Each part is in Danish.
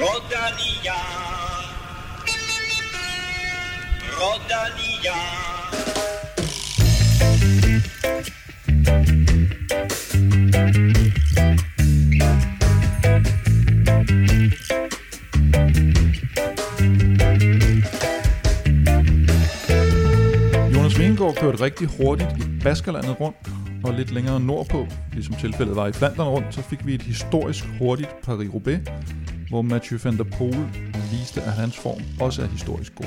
Rodania. Rodania. Jonas Vingegaard kørte rigtig hurtigt i Baskerlandet rundt, og lidt længere nordpå, ligesom tilfældet var i Flandern rundt, så fik vi et historisk hurtigt Paris-Roubaix, hvor Mathieu van der Poel viste, at hans form også er historisk god.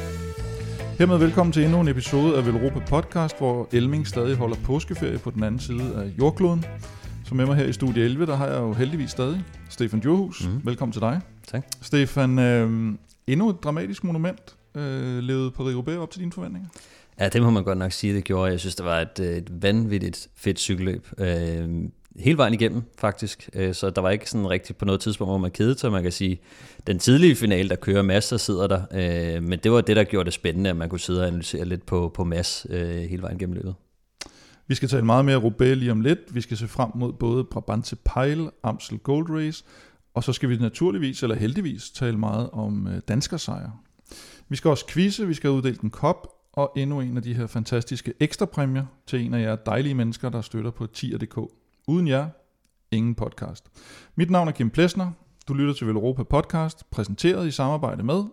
Hermed velkommen til endnu en episode af Velropa Podcast, hvor Elming stadig holder påskeferie på den anden side af jordkloden. Så med mig her i studie 11, der har jeg jo heldigvis stadig Stefan Djurhus. Mm. Velkommen til dig. Tak. Stefan, øh, endnu et dramatisk monument. Øh, levede Paris-Roubaix op til dine forventninger? Ja, det må man godt nok sige, det gjorde. Jeg synes, det var et, øh, et vanvittigt fedt cykelløb. Øh, hele vejen igennem, faktisk. Øh, så der var ikke sådan rigtigt på noget tidspunkt, hvor man kedede sig. Man kan sige, den tidlige finale, der kører masser, sidder der. Øh, men det var det, der gjorde det spændende, at man kunne sidde og analysere lidt på, på Mads øh, hele vejen gennem løbet. Vi skal tale meget mere Roubaix lige om lidt. Vi skal se frem mod både Brabantse Pejl, Amstel Gold Race, og så skal vi naturligvis, eller heldigvis, tale meget om danskersejre. Vi skal også quizze, vi skal uddele en kop, og endnu en af de her fantastiske ekstra præmier til en af jer dejlige mennesker, der støtter på tier.dk. Uden jer, ingen podcast. Mit navn er Kim Plesner. Du lytter til Velropa Podcast, præsenteret i samarbejde med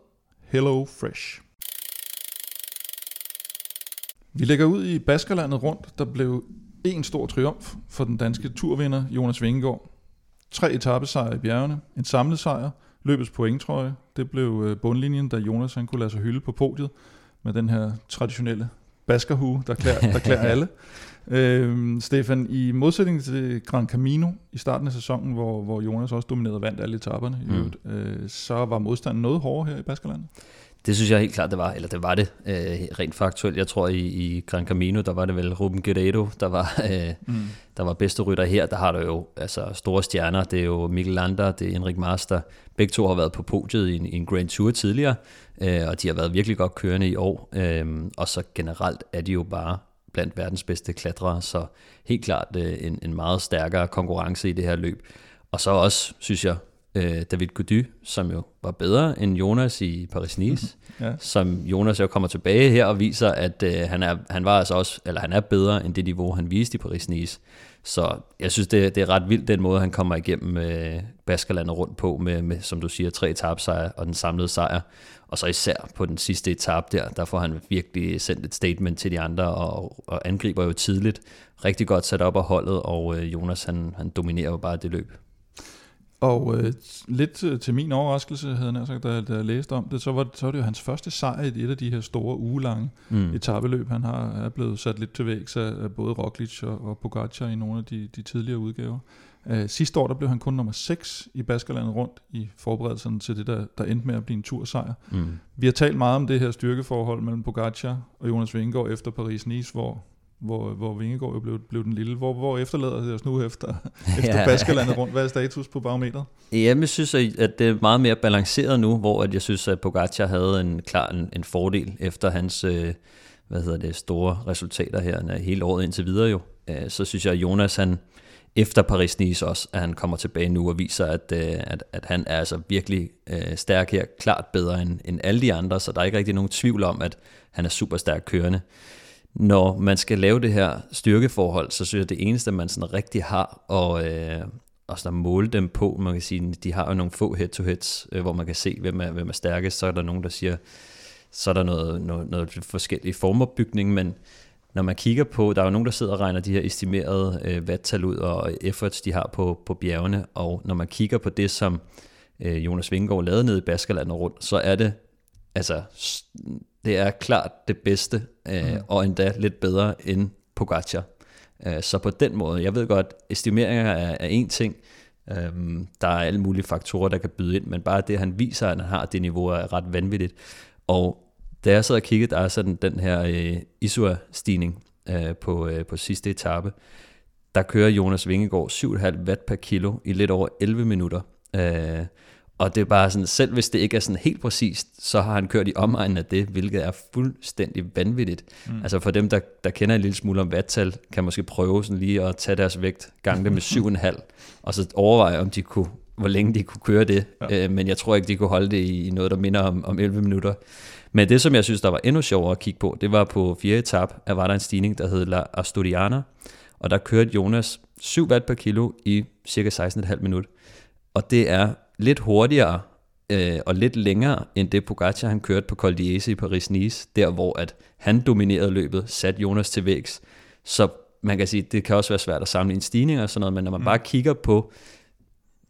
Hello Fresh. Vi lægger ud i Baskerlandet rundt, der blev en stor triumf for den danske turvinder Jonas Vingegaard. Tre etappesejre i bjergene, en samlet sejr, løbets pointtrøje. Det blev øh, bundlinjen, da Jonas han kunne lade sig hylde på podiet med den her traditionelle baskerhue, der klæder, der klæder alle. Øhm, Stefan, i modsætning til Gran Camino i starten af sæsonen, hvor, hvor Jonas også dominerede vandt alle etaperne, mm. øvrigt, øh, så var modstanden noget hårdere her i Baskerlandet. Det synes jeg helt klart, det var. Eller det var det øh, rent faktuelt. Jeg tror, i, i Gran Camino, der var det vel Ruben Guerrero, der var, øh, mm. der var bedste rytter her. Der har du jo altså, store stjerner. Det er jo Mikkel Lander, det er Enrik Master. Begge to har været på podiet i en, i en Grand Tour tidligere, øh, og de har været virkelig godt kørende i år. Øh, og så generelt er de jo bare blandt verdens bedste klatrere, så helt klart øh, en, en meget stærkere konkurrence i det her løb. Og så også, synes jeg, øh, David Gody, som jo var bedre end Jonas i Paris-Nice, ja. som Jonas jo kommer tilbage her og viser, at øh, han, er, han var altså også, eller han er bedre end det niveau, han viste i Paris-Nice. Så jeg synes, det, det er ret vildt, den måde, han kommer igennem øh, Baskerlandet rundt på, med, med, som du siger, tre etapsejre og den samlede sejr. Og så især på den sidste etap der, der får han virkelig sendt et statement til de andre, og, og angriber jo tidligt. Rigtig godt sat op af holdet, og øh, Jonas han, han dominerer jo bare det løb. Og øh, lidt til, til min overraskelse, havde jeg sagt, da, da jeg læste om det, så var, så var det jo hans første sejr i et af de her store ugelange mm. etabeløb. Han har, er blevet sat lidt til vægs af, af både Roglic og, og Pogacar i nogle af de, de tidligere udgaver. Uh, sidste år der blev han kun nummer 6 i Baskerlandet rundt i forberedelsen til det, der, der endte med at blive en tursejr. Mm. Vi har talt meget om det her styrkeforhold mellem Pogacar og Jonas Vingegaard efter Paris-Nice, hvor hvor, hvor Vingegaard jo blev, blev den lille. Hvor, hvor efterlader det os nu efter, efter ja. Baskerlandet rundt? Hvad er status på barometeret? Jamen, jeg synes, at det er meget mere balanceret nu, hvor at jeg synes, at Pogacar havde en klar en, en fordel efter hans øh, hvad hedder det, store resultater her hele året indtil videre jo. Øh, så synes jeg, at Jonas han, efter Paris-Nice også, at han kommer tilbage nu og viser, at, øh, at, at han er altså virkelig øh, stærk her, klart bedre end, end alle de andre, så der er ikke rigtig nogen tvivl om, at han er super stærk kørende. Når man skal lave det her styrkeforhold, så synes jeg, det eneste, man sådan rigtig har og, øh, og sådan måle dem på, man kan sige, de har jo nogle få head-to-heads, øh, hvor man kan se, hvem er, hvem er stærkest, så er der nogen, der siger, så er der noget, noget, noget forskellige formopbygning, men når man kigger på, der er jo nogen, der sidder og regner de her estimerede øh, watttal ud og efforts, de har på, på bjergene, og når man kigger på det, som øh, Jonas Vingegaard lavede nede i Baskerlandet rundt, så er det altså det er klart det bedste, øh, mm. og endda lidt bedre end Pogacar. Øh, så på den måde, jeg ved godt, estimeringer er, er en ting, øh, der er alle mulige faktorer, der kan byde ind, men bare det, han viser, at han har det niveau, er ret vanvittigt. Og da jeg sad og kiggede, der er sådan den her øh, Isua-stigning øh, på, øh, på sidste etape, der kører Jonas Vingegaard 7,5 watt per kilo i lidt over 11 minutter. Øh, og det er bare sådan, selv hvis det ikke er sådan helt præcist, så har han kørt i omegnen af det, hvilket er fuldstændig vanvittigt. Mm. Altså for dem, der, der kender en lille smule om vattal, kan måske prøve sådan lige at tage deres vægt, gange det med 7,5, og så overveje, om de kunne hvor længe de kunne køre det, ja. øh, men jeg tror ikke, de kunne holde det i noget, der minder om, om 11 minutter. Men det, som jeg synes, der var endnu sjovere at kigge på, det var på fjerde etap, at var der en stigning, der hed La Asturiana, og der kørte Jonas 7 watt per kilo i cirka 16,5 minut. Og det er lidt hurtigere øh, og lidt længere end det Pogacar han kørte på Col d'Ise i Paris-Nice, der hvor at han dominerede løbet, satte Jonas til vægs. Så man kan sige, det kan også være svært at samle en stigning og sådan noget, men når man mm. bare kigger på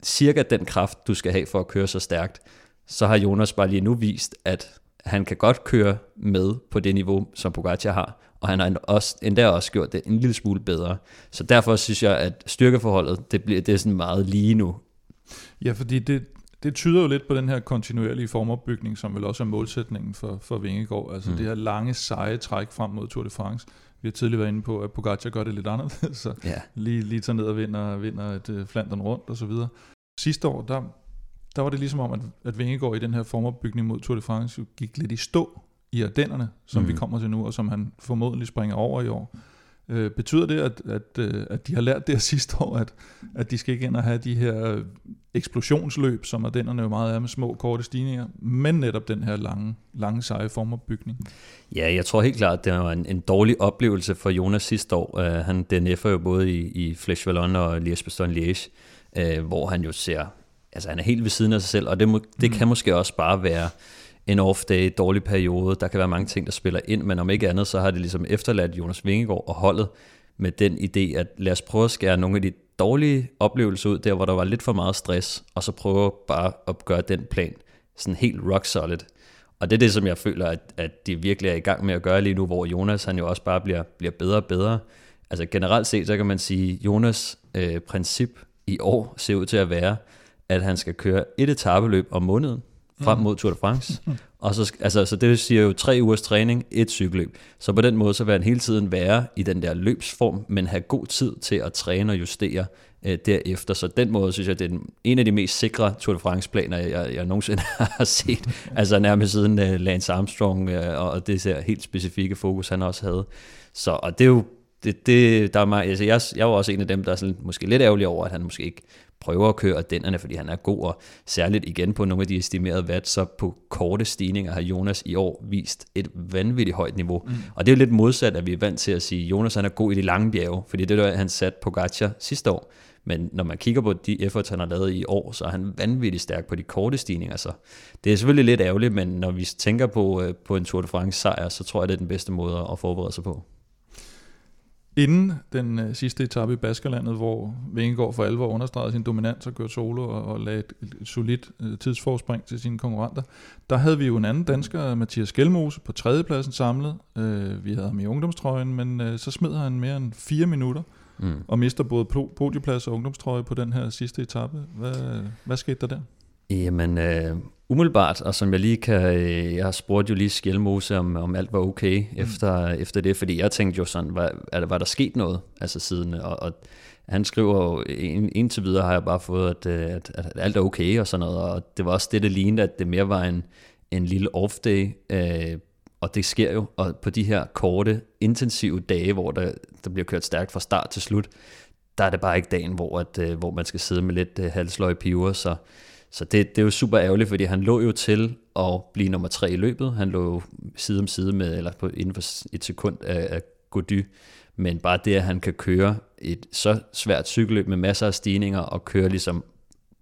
cirka den kraft, du skal have for at køre så stærkt, så har Jonas bare lige nu vist, at han kan godt køre med på det niveau, som Pogacar har, og han har også, endda også gjort det en lille smule bedre. Så derfor synes jeg, at styrkeforholdet, det, bliver, det er sådan meget lige nu. Ja, fordi det, det tyder jo lidt på den her kontinuerlige formopbygning, som vel også er målsætningen for, for Vingegaard. Altså mm. det her lange, seje træk frem mod Tour de France. Vi har tidligere været inde på, at Pogacar gør det lidt anderledes, så ja. lige, lige tager ned og vinder, vinder et uh, Flandern rundt og så videre. Sidste år, der, der var det ligesom om, at, at Vingegaard i den her formopbygning mod Tour de France gik lidt i stå i Ardennerne, som mm. vi kommer til nu, og som han formodentlig springer over i år. Øh, betyder det, at, at, øh, at de har lært det sidste år, at, at de skal ikke ind og have de her eksplosionsløb, som Ardennerne jo meget er med små, korte stigninger, men netop den her lange, lange seje formopbygning? Ja, jeg tror helt klart, at det var en, en dårlig oplevelse for Jonas sidste år. Uh, han DNF'er jo både i, i Flesh Vallon og Liège-Bastogne-Liège, uh, hvor han jo ser, altså han er helt ved siden af sig selv, og det, må, det mm. kan måske også bare være en off-day, dårlig periode. Der kan være mange ting, der spiller ind, men om ikke andet, så har det ligesom efterladt Jonas Vingegaard og holdet med den idé, at lad os prøve at skære nogle af de dårlige oplevelser ud, der hvor der var lidt for meget stress, og så prøve bare at gøre den plan sådan helt rock solid. Og det er det, som jeg føler, at, at de virkelig er i gang med at gøre lige nu, hvor Jonas han jo også bare bliver, bliver bedre og bedre. Altså generelt set, så kan man sige, Jonas øh, princip i år ser ud til at være, at han skal køre et etabeløb om måneden, frem mod Tour de France. Og så, altså, så det siger jo tre ugers træning, et cykelløb. Så på den måde, så vil han hele tiden være i den der løbsform, men have god tid til at træne og justere øh, derefter. Så den måde, synes jeg, det er en af de mest sikre Tour de France-planer, jeg, jeg nogensinde har set. altså nærmest siden uh, Lance Armstrong uh, og det ser helt specifikke fokus, han også havde. Så, og det er jo det, det, der er mig, altså jeg, jeg var også en af dem, der er sådan, måske lidt ærgerlig over, at han måske ikke prøver at køre dennerne, fordi han er god, og særligt igen på nogle af de estimerede watt, så på korte stigninger har Jonas i år vist et vanvittigt højt niveau. Mm. Og det er jo lidt modsat, at vi er vant til at sige, at Jonas han er god i de lange bjerge, fordi det er han sat på Gacha sidste år. Men når man kigger på de efforts, han har lavet i år, så er han vanvittigt stærk på de korte stigninger. Så det er selvfølgelig lidt ærgerligt, men når vi tænker på, øh, på en Tour de France sejr, så tror jeg, det er den bedste måde at forberede sig på. Inden den øh, sidste etape i Baskerlandet, hvor Vingegaard for alvor understregede sin dominans og kørte solo og, og lagde et, et solidt øh, tidsforspring til sine konkurrenter, der havde vi jo en anden dansker, Mathias Gjelmose, på tredjepladsen samlet. Øh, vi havde ham i ungdomstrøjen, men øh, så smed han mere end fire minutter mm. og mister både podieplads og ungdomstrøje på den her sidste etape. Hvad, hvad skete der der? Jamen, øh, umiddelbart, og som jeg lige kan, øh, jeg har spurgt jo lige Skjelmose, om, om alt var okay mm. efter, efter det, fordi jeg tænkte jo sådan, var, er, var der sket noget, altså siden, og, og han skriver jo, indtil videre har jeg bare fået, at, øh, at, at, alt er okay og sådan noget, og det var også det, det lignede, at det mere var en, en lille off-day, øh, og det sker jo, og på de her korte, intensive dage, hvor der, der bliver kørt stærkt fra start til slut, der er det bare ikke dagen, hvor, at, øh, hvor man skal sidde med lidt halsløg piver, så så det, det er jo super ærgerligt, fordi han lå jo til at blive nummer tre i løbet. Han lå side om side med, eller på, inden for et sekund af, af Gody. Men bare det, at han kan køre et så svært cykelløb med masser af stigninger og køre ligesom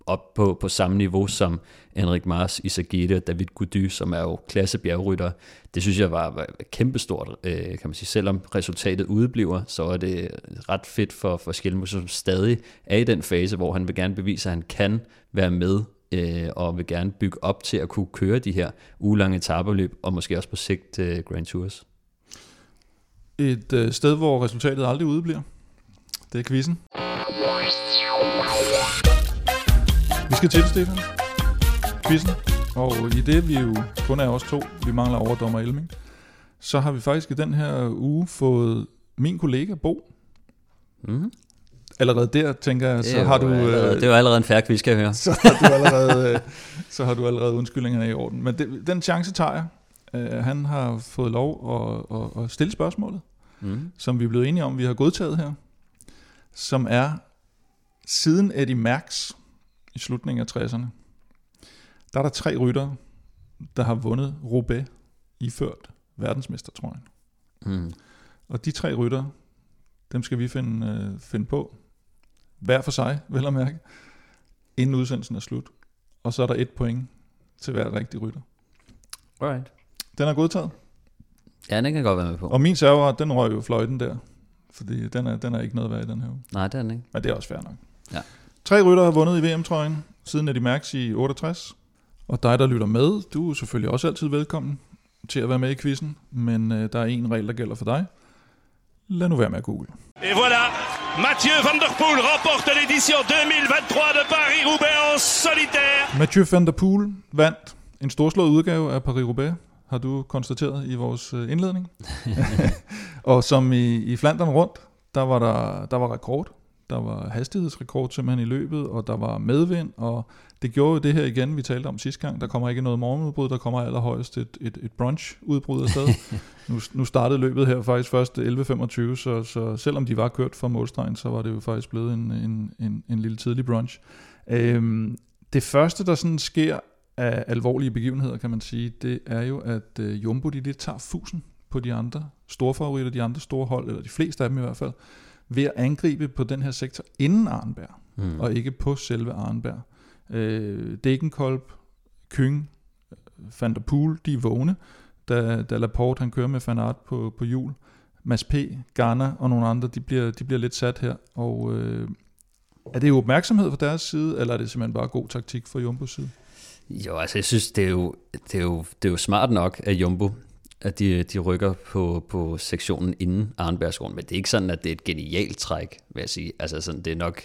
op på, på samme niveau som Henrik Mars, Isagete og David Gody, som er jo klassebjergrytter. Det synes jeg var, var kæmpestort, øh, kan man sige. Selvom resultatet udebliver, så er det ret fedt for, for Skelmo, som stadig er i den fase, hvor han vil gerne bevise, at han kan være med øh, og vil gerne bygge op til at kunne køre de her ugelange etaperløb, og måske også på sigt øh, Grand Tours. Et øh, sted, hvor resultatet aldrig udebliver. Det er quizzen. Vi skal til, Stefan. Quizzen. Og i det, vi jo kun er os to, vi mangler overdommer Elming, så har vi faktisk i den her uge fået min kollega Bo, mm allerede der, tænker jeg, så har du... Allerede, øh, det var allerede en færre quiz, jeg høre. Så har du allerede, øh, så har du allerede undskyldningerne i orden. Men det, den chance tager jeg. Uh, han har fået lov at, at, at stille spørgsmålet, mm. som vi er blevet enige om, vi har godtaget her, som er, siden Eddie Merckx i slutningen af 60'erne, der er der tre ryttere, der har vundet Roubaix iført verdensmestertrøjen. Mm. Og de tre ryttere, dem skal vi finde, øh, finde på, hver for sig, vel at mærke, inden udsendelsen er slut. Og så er der et point til hver rigtig rytter. Alright. Den er godtaget. Ja, den kan godt være med på. Og min serveret, den røg jo fløjten der. Fordi den er, den er ikke noget værd i den her uge. Nej, det er den ikke. Men det er også fair nok. Ja. Tre rytter har vundet i VM-trøjen siden Eddie Merckx i 68. Og dig, der lytter med, du er selvfølgelig også altid velkommen til at være med i quizzen. Men øh, der er en regel, der gælder for dig. Lad nu være med at google. Et voilà, Mathieu Van Der Poel remporte l'édition 2023 de Paris-Roubaix en solitaire. Mathieu van der Poel vandt en storslået udgave af Paris-Roubaix, har du konstateret i vores øh, indledning. og som i, i Flandern rundt, der var der, der var rekord. Der var hastighedsrekord simpelthen i løbet, og der var medvind, og det gjorde jo det her igen, vi talte om sidste gang. Der kommer ikke noget morgenudbrud, der kommer allerhøjst et, et, et brunch-udbrud afsted. nu, nu startede løbet her faktisk først 11.25, så, så selvom de var kørt fra målstregen, så var det jo faktisk blevet en, en, en, en lille tidlig brunch. Øhm, det første, der sådan sker af alvorlige begivenheder, kan man sige, det er jo, at øh, Jumbo de lidt tager fusen på de andre store favoritter, de andre store hold, eller de fleste af dem i hvert fald, ved at angribe på den her sektor inden Arnberg, mm. og ikke på selve Arnberg. Øh, Degenkolb, Kyng, Van der Poel, de er vågne, da, da Laporte han kører med Van Aert på, på hjul. Mads P., Garner og nogle andre, de bliver, de bliver lidt sat her, og øh, er det jo opmærksomhed fra deres side, eller er det simpelthen bare god taktik fra Jumbos side? Jo, altså jeg synes, det er jo, det er jo, det er jo smart nok af Jumbo, at de, de rykker på, på sektionen inden Arnbergsgården, men det er ikke sådan, at det er et genialt træk, vil jeg sige. Altså sådan, det er nok,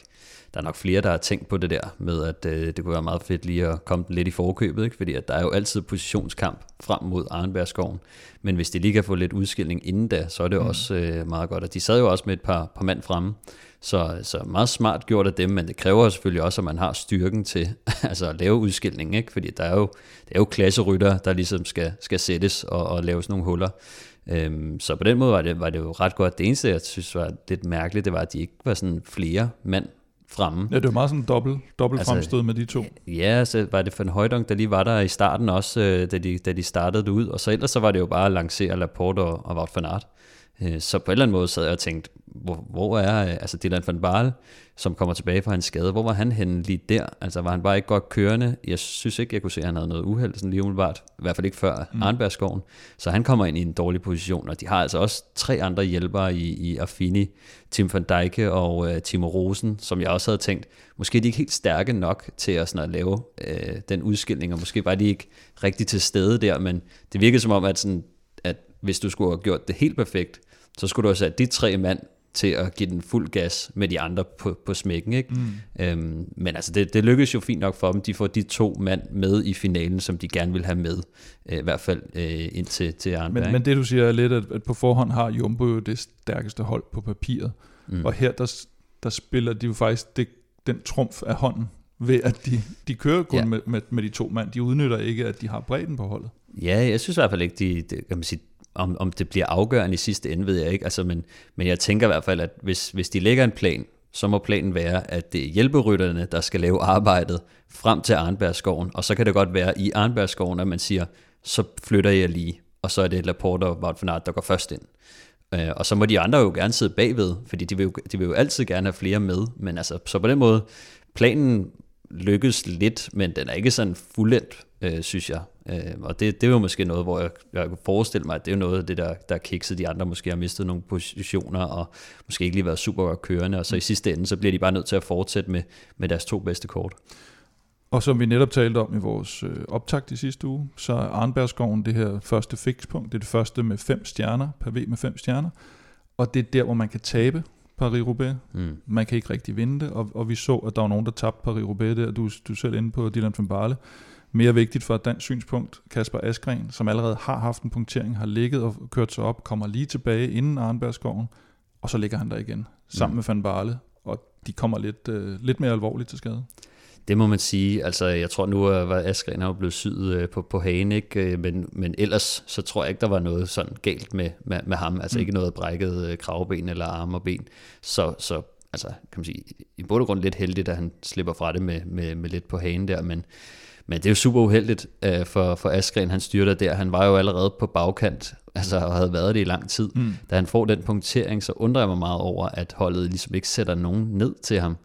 der er nok flere, der har tænkt på det der med, at øh, det kunne være meget fedt lige at komme lidt i forkøbet, ikke? fordi at der er jo altid positionskamp frem mod Arnbergsgården, men hvis de lige kan få lidt udskilling inden da, så er det mm. også øh, meget godt. Og de sad jo også med et par, par mand fremme, så, så meget smart gjort af dem, men det kræver selvfølgelig også, at man har styrken til altså at lave udskilning, ikke? fordi der er jo, det er jo klasserytter, der ligesom skal, skal sættes og, og lave sådan nogle huller. Øhm, så på den måde var det, var det jo ret godt. Det eneste, jeg synes var lidt mærkeligt, det var, at de ikke var sådan flere mand fremme. Ja, det var meget sådan dobbelt, dobbelt altså, fremstød med de to. Ja, så var det en Højdong, der lige var der i starten også, øh, da de, da de startede det ud, og så ellers så var det jo bare at lancere Laporte og, og Wout van Aert. Øh, så på en eller anden måde sad jeg og tænkte, hvor, hvor er altså Dylan van Baal, som kommer tilbage fra hans skade, hvor var han henne lige der? Altså var han bare ikke godt kørende? Jeg synes ikke, jeg kunne se, at han havde noget uheld, sådan lige umiddelbart. I hvert fald ikke før mm. Arnbergsskoven. Så han kommer ind i en dårlig position, og de har altså også tre andre hjælpere i, i Affini, Tim van Dijke og uh, Timo Rosen, som jeg også havde tænkt, måske er de ikke helt stærke nok til at, sådan at lave uh, den udskilning, og måske var de ikke rigtig til stede der, men det virkede som om, at, sådan, at hvis du skulle have gjort det helt perfekt, så skulle du have sat de tre mand til at give den fuld gas med de andre på, på smækken. Ikke? Mm. Øhm, men altså, det, det lykkedes jo fint nok for dem. De får de to mand med i finalen, som de gerne vil have med, øh, i hvert fald øh, ind til, til Arnberg. Men, men det du siger er lidt, at, at på forhånd har Jumbo jo det stærkeste hold på papiret. Mm. Og her, der, der spiller de jo faktisk det, den trumf af hånden, ved at de, de kører kun ja. med, med, med de to mand. De udnytter ikke, at de har bredden på holdet. Ja, jeg synes i hvert fald ikke, de, de kan man sige, om, om det bliver afgørende i sidste ende, ved jeg ikke. Altså, men, men jeg tænker i hvert fald, at hvis, hvis de lægger en plan, så må planen være, at det er hjælperytterne, der skal lave arbejdet frem til Arnbergsskoven. Og så kan det godt være i Arnbergsskoven, at man siger, så flytter jeg lige, og så er det Laporte og Wout van Aert, der går først ind. Øh, og så må de andre jo gerne sidde bagved, fordi de vil, jo, de vil jo altid gerne have flere med. Men altså, så på den måde, planen lykkes lidt, men den er ikke sådan fuldendt, øh, synes jeg. Øh, og det, det er jo måske noget, hvor jeg, jeg kan forestille mig, at det er noget af det, der, der er kikset. De andre måske har mistet nogle positioner, og måske ikke lige været super godt kørende, og så i sidste ende, så bliver de bare nødt til at fortsætte med, med deres to bedste kort. Og som vi netop talte om i vores øh, optakt i sidste uge, så er Arnbergsskoven det her første fikspunkt. Det er det første med fem stjerner, per V med fem stjerner. Og det er der, hvor man kan tabe Paris-Roubaix. Mm. Man kan ikke rigtig vinde det, og, og vi så, at der var nogen, der tabte Paris-Roubaix der. Du, du er selv inde på Dylan van Barle mere vigtigt for et dansk synspunkt, Kasper Askren, som allerede har haft en punktering, har ligget og kørt sig op, kommer lige tilbage inden Arnbergsskoven, og så ligger han der igen, sammen mm. med Van Barle, og de kommer lidt, øh, lidt mere alvorligt til skade. Det må man sige. Altså, jeg tror nu, at Askren er blevet syet øh, på, på hagen, ikke? Øh, men, men ellers så tror jeg ikke, der var noget sådan galt med, med, med ham. Altså mm. ikke noget brækket øh, kravben eller arme og ben. Så, så altså, kan man sige, i bund og grund lidt heldigt, at han slipper fra det med, med, med lidt på hagen der, men, men det er jo super uheldigt uh, for, for Askren, han styrter der. Han var jo allerede på bagkant, altså og havde været det i lang tid. Mm. Da han får den punktering, så undrer jeg mig meget over, at holdet ligesom ikke sætter nogen ned til ham.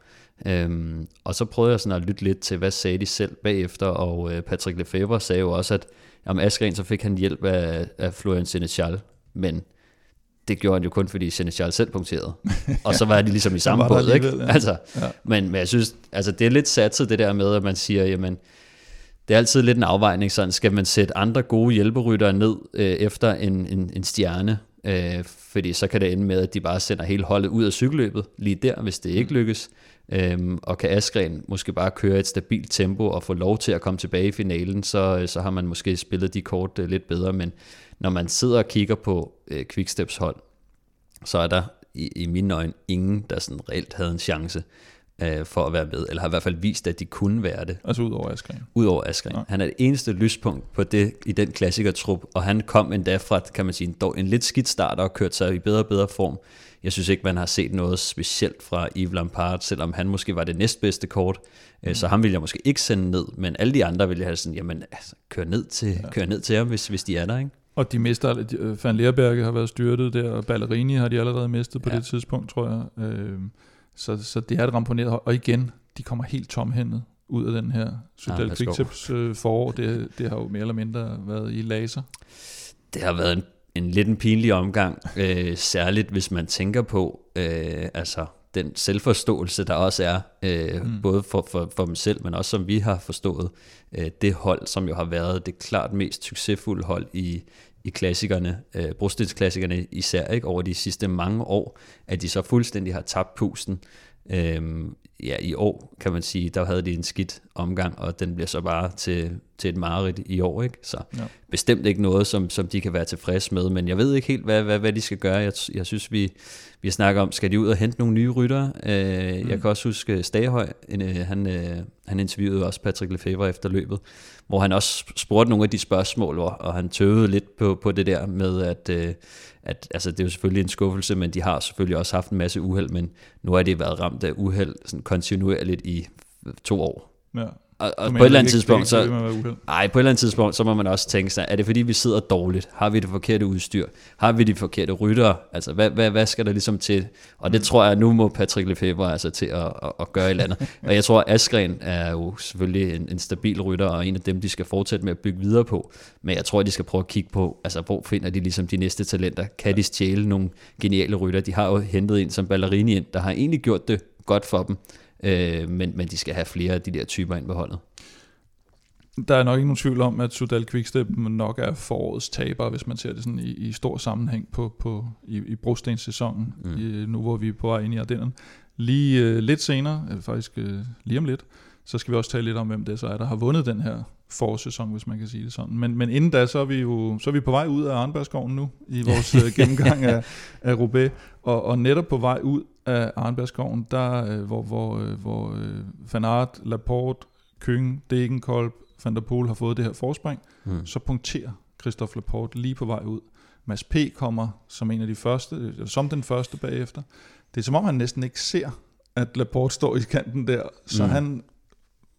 Øhm, og så prøvede jeg sådan at lytte lidt til, hvad sagde de selv bagefter, og øh, Patrick Lefebvre sagde jo også, at om Askren så fik han hjælp af, af Florian Seneschal, men det gjorde han jo kun, fordi Seneschal selv punkterede. Og så var de ligesom i samme båd, ikke? Ja. Altså, ja. men, men jeg synes, altså det er lidt satset det der med, at man siger, jamen, det er altid lidt en afvejning, sådan skal man sætte andre gode hjælperyttere ned øh, efter en, en, en stjerne, øh, fordi så kan det ende med, at de bare sender hele holdet ud af cykelløbet lige der, hvis det ikke lykkes. Øhm, og kan Askren måske bare køre et stabilt tempo og få lov til at komme tilbage i finalen, så, så har man måske spillet de kort øh, lidt bedre. Men når man sidder og kigger på øh, Quicksteps hold, så er der i, i mine øjne ingen, der sådan reelt havde en chance øh, for at være med, eller har i hvert fald vist, at de kunne være det. Altså ud over Askren? Ud over Askren. Ja. Han er det eneste lyspunkt på det i den klassikertrup, og han kom endda fra, kan man sige, en, en lidt skidt start og kørt sig i bedre og bedre form. Jeg synes ikke, man har set noget specielt fra Yves Lampard, selvom han måske var det næstbedste kort. Øh, mm. Så ham vil jeg måske ikke sende ned, men alle de andre vil jeg have sådan, jamen, altså, kør ned til, ja. kør ned til ham, hvis, hvis de er der, ikke? Og de mister, øh, Van Leerberge har været styrtet der, og Ballerini har de allerede mistet på ja. det tidspunkt, tror jeg. Øh, så, så det er et ramponeret hold. Og igen, de kommer helt tomhændet ud af den her Sydal ja, Quicktips øh, forår. Det, det har jo mere eller mindre været i laser. Det har været en, en lidt en pinlig omgang, øh, særligt hvis man tænker på, øh, altså den selvforståelse, der også er, øh, mm. både for, for, for dem selv, men også som vi har forstået, øh, det hold, som jo har været det klart mest succesfulde hold i, i klassikerne, øh, brostensklassikerne især, ikke, over de sidste mange år, at de så fuldstændig har tabt pusten. Øhm, ja, i år kan man sige, der havde de en skidt omgang, og den bliver så bare til, til et mareridt i år, ikke? Så ja. bestemt ikke noget, som, som de kan være tilfredse med, men jeg ved ikke helt, hvad, hvad, hvad de skal gøre. Jeg, jeg synes, vi, vi snakker om, skal de ud og hente nogle nye ryttere? Øh, mm. Jeg kan også huske Stagehøj, en, øh, han, øh, han interviewede også Patrick Lefebvre efter løbet, hvor han også spurgte nogle af de spørgsmål, og, og han tøvede lidt på, på det der med, at, øh, at altså, det er jo selvfølgelig en skuffelse, men de har selvfølgelig også haft en masse uheld, men nu har de været ramt af uheld sådan kontinuerligt i to år. Ja. Og, og på et eller andet tidspunkt, så, ej, på et eller andet tidspunkt, så må man også tænke sig, er det fordi vi sidder dårligt? Har vi det forkerte udstyr? Har vi de forkerte ryttere? Altså, hvad, hvad, hvad skal der ligesom til? Og det mm. tror jeg, nu må Patrick Lefebvre altså til at, at, at gøre i landet. og jeg tror, Askren er jo selvfølgelig en, en stabil rytter, og en af dem, de skal fortsætte med at bygge videre på. Men jeg tror, de skal prøve at kigge på, altså, hvor finder de ligesom de næste talenter? Kan de stjæle nogle geniale rytter? De har jo hentet en som Ballerini ind, der har egentlig gjort det godt for dem. Øh, men, men de skal have flere af de der typer ind på holdet. Der er nok ikke nogen tvivl om, at Sudal Quickstep nok er forårets taber, hvis man ser det sådan i, i stor sammenhæng på, på, i, i brostens-sæsonen, mm. i, nu hvor vi er på vej ind i Ardennen. Lige øh, lidt senere, øh, faktisk øh, lige om lidt, så skal vi også tale lidt om, hvem det så er, der har vundet den her forårssæson, hvis man kan sige det sådan. Men, men inden da, så er vi jo så er vi på vej ud af Arnbergskoven nu, i vores øh, gennemgang af, af Roubaix, og, og netop på vej ud af Arnbergskoven, der, øh, hvor, hvor, øh, hvor øh, Van Aert, Laporte, Køng, Degenkolb, Van der Poel har fået det her forspring, mm. så punkterer Christophe Laporte lige på vej ud. Mads P. kommer som en af de første, eller som den første bagefter. Det er som om, han næsten ikke ser, at Laporte står i kanten der, så mm. han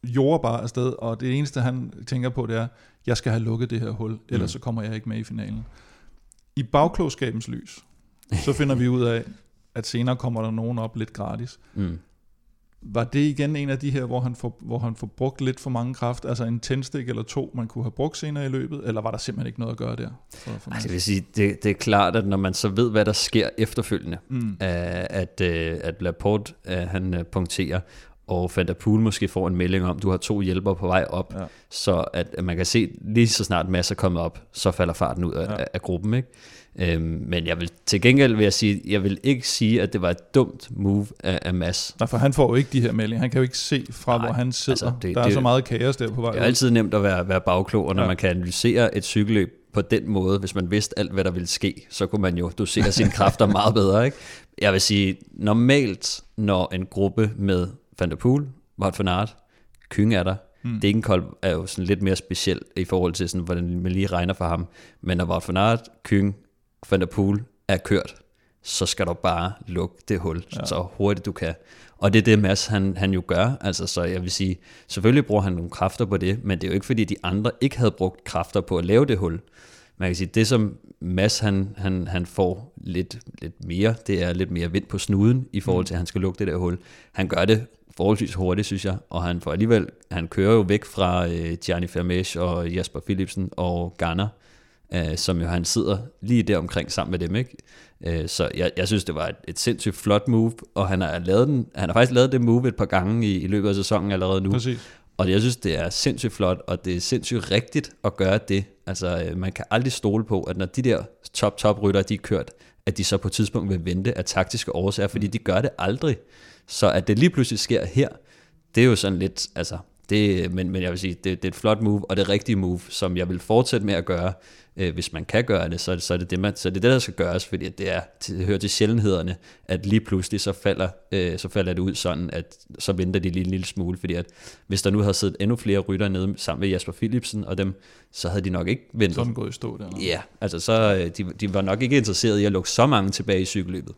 jord bare afsted, og det eneste, han tænker på, det er, jeg skal have lukket det her hul, ellers mm. så kommer jeg ikke med i finalen. I bagklogskabens lys, så finder vi ud af, at senere kommer der nogen op lidt gratis. Mm. Var det igen en af de her, hvor han, får, hvor han får brugt lidt for mange kraft, altså en tændstik eller to, man kunne have brugt senere i løbet, eller var der simpelthen ikke noget at gøre der? For, for Ej, det vil sige, det, det er klart, at når man så ved, hvad der sker efterfølgende, mm. at, at, øh, at Laporte han øh, punkterer, og Van der Poel måske får en melding om, du har to hjælpere på vej op, ja. så at, at man kan se, lige så snart masser er kommet op, så falder farten ud af, ja. af, af gruppen. Ikke? Øhm, men jeg vil til gengæld vil jeg sige, jeg vil ikke sige, at det var et dumt move af, af Mads. Nej, for han får jo ikke de her meldinger. Han kan jo ikke se fra, Nej, hvor han sidder. Altså, det, der er det, så meget kaos der på vej. Det er altid nemt at være, være bagklog, og når ja. man kan analysere et cykelløb på den måde, hvis man vidste alt, hvad der ville ske, så kunne man jo dosere sine kræfter meget bedre. Ikke? Jeg vil sige, normalt, når en gruppe med Van der Poel, Wout van Aert, Kyng er der, Mm. Degenkolb er jo sådan lidt mere speciel i forhold til, sådan, hvordan man lige regner for ham. Men når Wout van Aert, Kyng, Van der Poel er kørt, så skal du bare lukke det hul, ja. så hurtigt du kan. Og det er det, Mads han, han jo gør. Altså, så jeg vil sige, selvfølgelig bruger han nogle kræfter på det, men det er jo ikke fordi, de andre ikke havde brugt kræfter på at lave det hul. Man kan sige, det som Mads han, han, han får lidt, lidt mere, det er lidt mere vind på snuden i forhold til, at han skal lukke det der hul. Han gør det forholdsvis hurtigt, synes jeg, og han får alligevel, han kører jo væk fra øh, Gianni Vermeer og Jasper Philipsen og Garner, øh, som jo han sidder lige der omkring sammen med dem, ikke? Øh, så jeg, jeg synes, det var et, et sindssygt flot move, og han har, lavet den, han har faktisk lavet det move et par gange i, i løbet af sæsonen allerede nu. Præcis. Og jeg synes, det er sindssygt flot, og det er sindssygt rigtigt at gøre det. Altså, øh, man kan aldrig stole på, at når de der top-top-rytter, de er kørt, at de så på et tidspunkt vil vente af taktiske årsager, fordi de gør det aldrig. Så at det lige pludselig sker her, det er jo sådan lidt, altså, det, men, men jeg vil sige, det, det er et flot move, og det rigtige move, som jeg vil fortsætte med at gøre, øh, hvis man kan gøre det, så, så, er det det, man, så det er det, der skal gøres, fordi det, er, det hører til sjældenhederne, at lige pludselig så falder, øh, så falder det ud sådan, at så venter de lige en lille smule, fordi at hvis der nu havde siddet endnu flere rytter nede sammen med Jasper Philipsen og dem, så havde de nok ikke ventet. Sådan gået i stå der. Ja, altså så, øh, de, de var nok ikke interesseret i at lukke så mange tilbage i cykelløbet.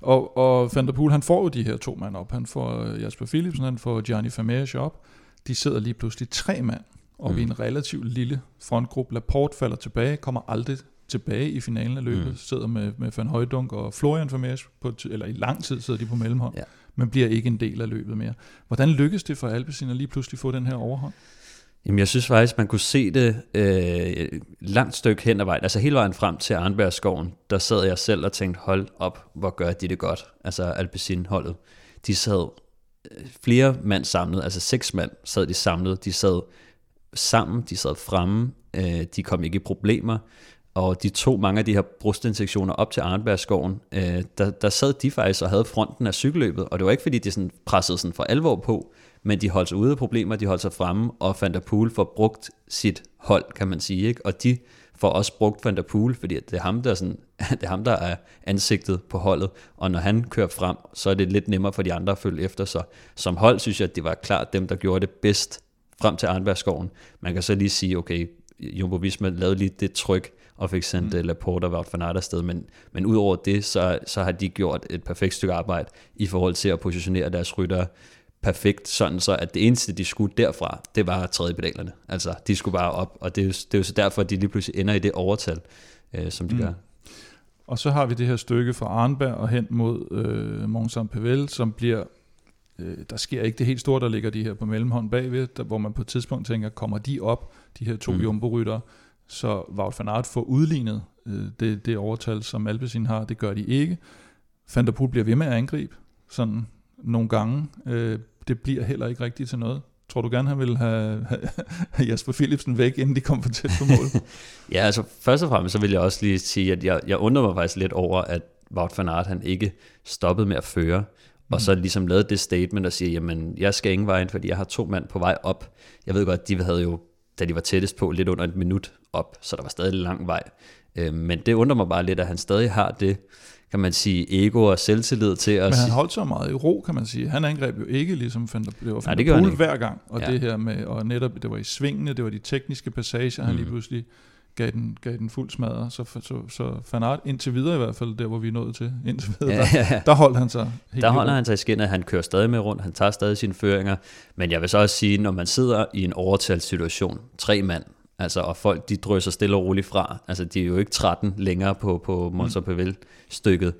Og, og Van der Poel, han får jo de her to mand op. Han får øh, Jasper Philipsen, han får Gianni Vermeersch op. De sidder lige pludselig tre mand og mm. i en relativt lille frontgruppe. Laporte falder tilbage, kommer aldrig tilbage i finalen af løbet, mm. sidder med, med Van Højdunk og Florian Vermeersch, på, eller i lang tid sidder de på mellemhånd, ja. men bliver ikke en del af løbet mere. Hvordan lykkes det for Alpecin at lige pludselig få den her overhånd? Jamen, jeg synes faktisk, man kunne se det øh, langt stykke hen ad vejen. Altså hele vejen frem til Arnbergskoven, der sad jeg selv og tænkte, hold op, hvor gør de det godt. Altså Alpecin-holdet. De sad øh, flere mand samlet, altså seks mand sad de samlet. De sad sammen, de sad fremme, øh, de kom ikke i problemer, og de tog mange af de her brustinsektioner op til Arnbergskoven, øh, der, der sad de faktisk og havde fronten af cykelløbet, og det var ikke fordi, de sådan pressede sådan for alvor på, men de holdt sig ude af problemer, de holdt sig fremme, og Van der Poel får brugt sit hold, kan man sige, ikke? og de får også brugt Van der Poel, fordi det er, ham, der sådan, det er ham, der er ansigtet på holdet, og når han kører frem, så er det lidt nemmere for de andre at følge efter, så som hold synes jeg, at det var klart dem, der gjorde det bedst frem til Arnbergskoven. Man kan så lige sige, okay, Jumbo Visma lavede lige det tryk, og fik sendt mm. Øh, Laporte og Wout van Aert afsted, men, men udover det, så, så har de gjort et perfekt stykke arbejde i forhold til at positionere deres rytter perfekt, sådan så at det eneste, de skulle derfra, det var tredje pedalerne. Altså, de skulle bare op, og det er, jo, det er jo så derfor, at de lige pludselig ender i det overtal, øh, som de mm. gør. Og så har vi det her stykke fra Arnberg og hen mod øh, Mont Saint-Pével, som bliver Øh, der sker ikke det helt store, der ligger de her på mellemhånd bagved, der, hvor man på et tidspunkt tænker, kommer de op, de her to mm. jumbo så Wout van Aert får udlignet øh, det, det overtal, som Alpecin har, det gør de ikke. Van der Poel bliver ved med at angribe, sådan nogle gange. Øh, det bliver heller ikke rigtigt til noget. Tror du gerne, han ville have, have Jasper Philipsen væk, inden de kom for tæt på mål? ja, altså først og fremmest så vil jeg også lige sige, at jeg, jeg undrer mig faktisk lidt over, at Wout van Aert han ikke stoppede med at føre og så ligesom lavet det statement og sige, jamen jeg skal ingen vejen, fordi jeg har to mand på vej op. Jeg ved godt, de havde jo, da de var tættest på, lidt under et minut op, så der var stadig lang vej. Øh, men det undrer mig bare lidt, at han stadig har det, kan man sige, ego og selvtillid til at... Men han holdt så meget i ro, kan man sige. Han angreb jo ikke ligesom Fender, det var Nej, Poel hver gang. Og ja. det her med, og netop, det var i svingene, det var de tekniske passager, mm. han lige pludselig gav den, gav den fuld smadre. Så, så, så Van Aert indtil videre i hvert fald, der hvor vi er nået til, indtil videre, ja, ja, ja. Der, der holdt han sig helt Der holder han sig i skinnet, han kører stadig med rundt, han tager stadig sine føringer, men jeg vil så også sige, når man sidder i en overtalssituation, tre mand, altså, og folk de drøser stille og roligt fra, altså de er jo ikke 13 længere på, på Montserrat stykket,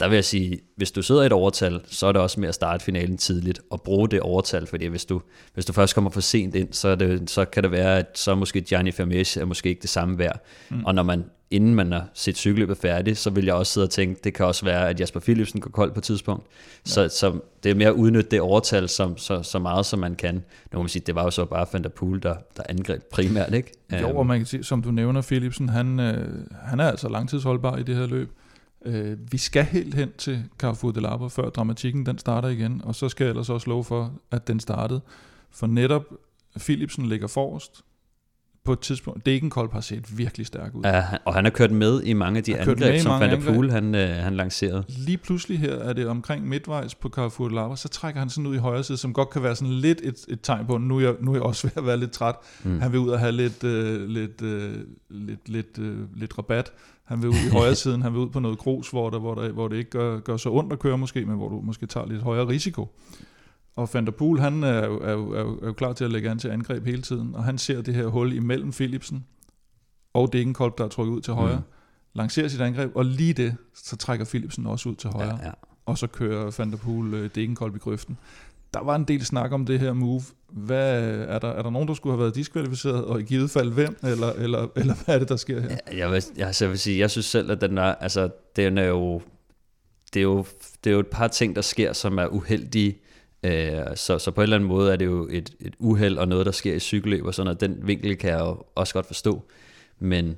der vil jeg sige, hvis du sidder i et overtal, så er det også med at starte finalen tidligt og bruge det overtal, fordi hvis du, hvis du først kommer for sent ind, så, er det, så kan det være, at så måske Gianni Vermees er måske ikke det samme værd. Mm. Og når man, inden man har set cykelløbet færdigt, så vil jeg også sidde og tænke, det kan også være, at Jasper Philipsen går kold på et tidspunkt. Ja. Så, så det er mere at udnytte det overtal som, så, så meget, som man kan. Nu må man sige, det var jo så bare Van der Poel, der, der angreb primært, ikke? Jo, og man kan sige, som du nævner, Philipsen, han, øh, han er altså langtidsholdbar i det her løb. Øh, vi skal helt hen til Carrefour de Labre, før dramatikken den starter igen, og så skal jeg ellers også love for, at den startede. For netop Philipsen ligger forrest, på et tidspunkt, Degenkolb har set virkelig stærk ud. Ja, og han har kørt med i mange af de angreb, som Van der Poel han, øh, han lancerede. Lige pludselig her er det omkring midtvejs på Carrefour Lava, så trækker han sådan ud i højre side, som godt kan være sådan lidt et, et tegn på, nu er, jeg, nu er jeg også ved at være lidt træt. Mm. Han vil ud og have lidt, øh, lidt, øh, lidt, lidt, øh, lidt rabat. Han vil ud i højre siden, han vil ud på noget grus, hvor, der, hvor, der, hvor det ikke gør, gør så ondt at køre måske, men hvor du måske tager lidt højere risiko. Og Van der Poel, han er jo, er, jo, er, jo, er jo klar til at lægge an til angreb hele tiden, og han ser det her hul imellem Philipsen og Degenkolb, der er trykket ud til højre, mm. lancerer sit angreb, og lige det, så trækker Philipsen også ud til højre, ja, ja. og så kører Van der Poel uh, Degenkolb i grøften. Der var en del snak om det her move. Hvad, er, der, er der nogen, der skulle have været diskvalificeret, og i givet fald hvem, eller, eller, eller hvad er det, der sker her? Jeg, vil, jeg, jeg vil sige, jeg synes selv, at den er, altså, den er jo, det er jo, det er jo et par ting, der sker, som er uheldige, Øh, så, så på en eller anden måde er det jo et, et uheld og noget, der sker i cykelløb og sådan noget. Den vinkel kan jeg jo også godt forstå. Men,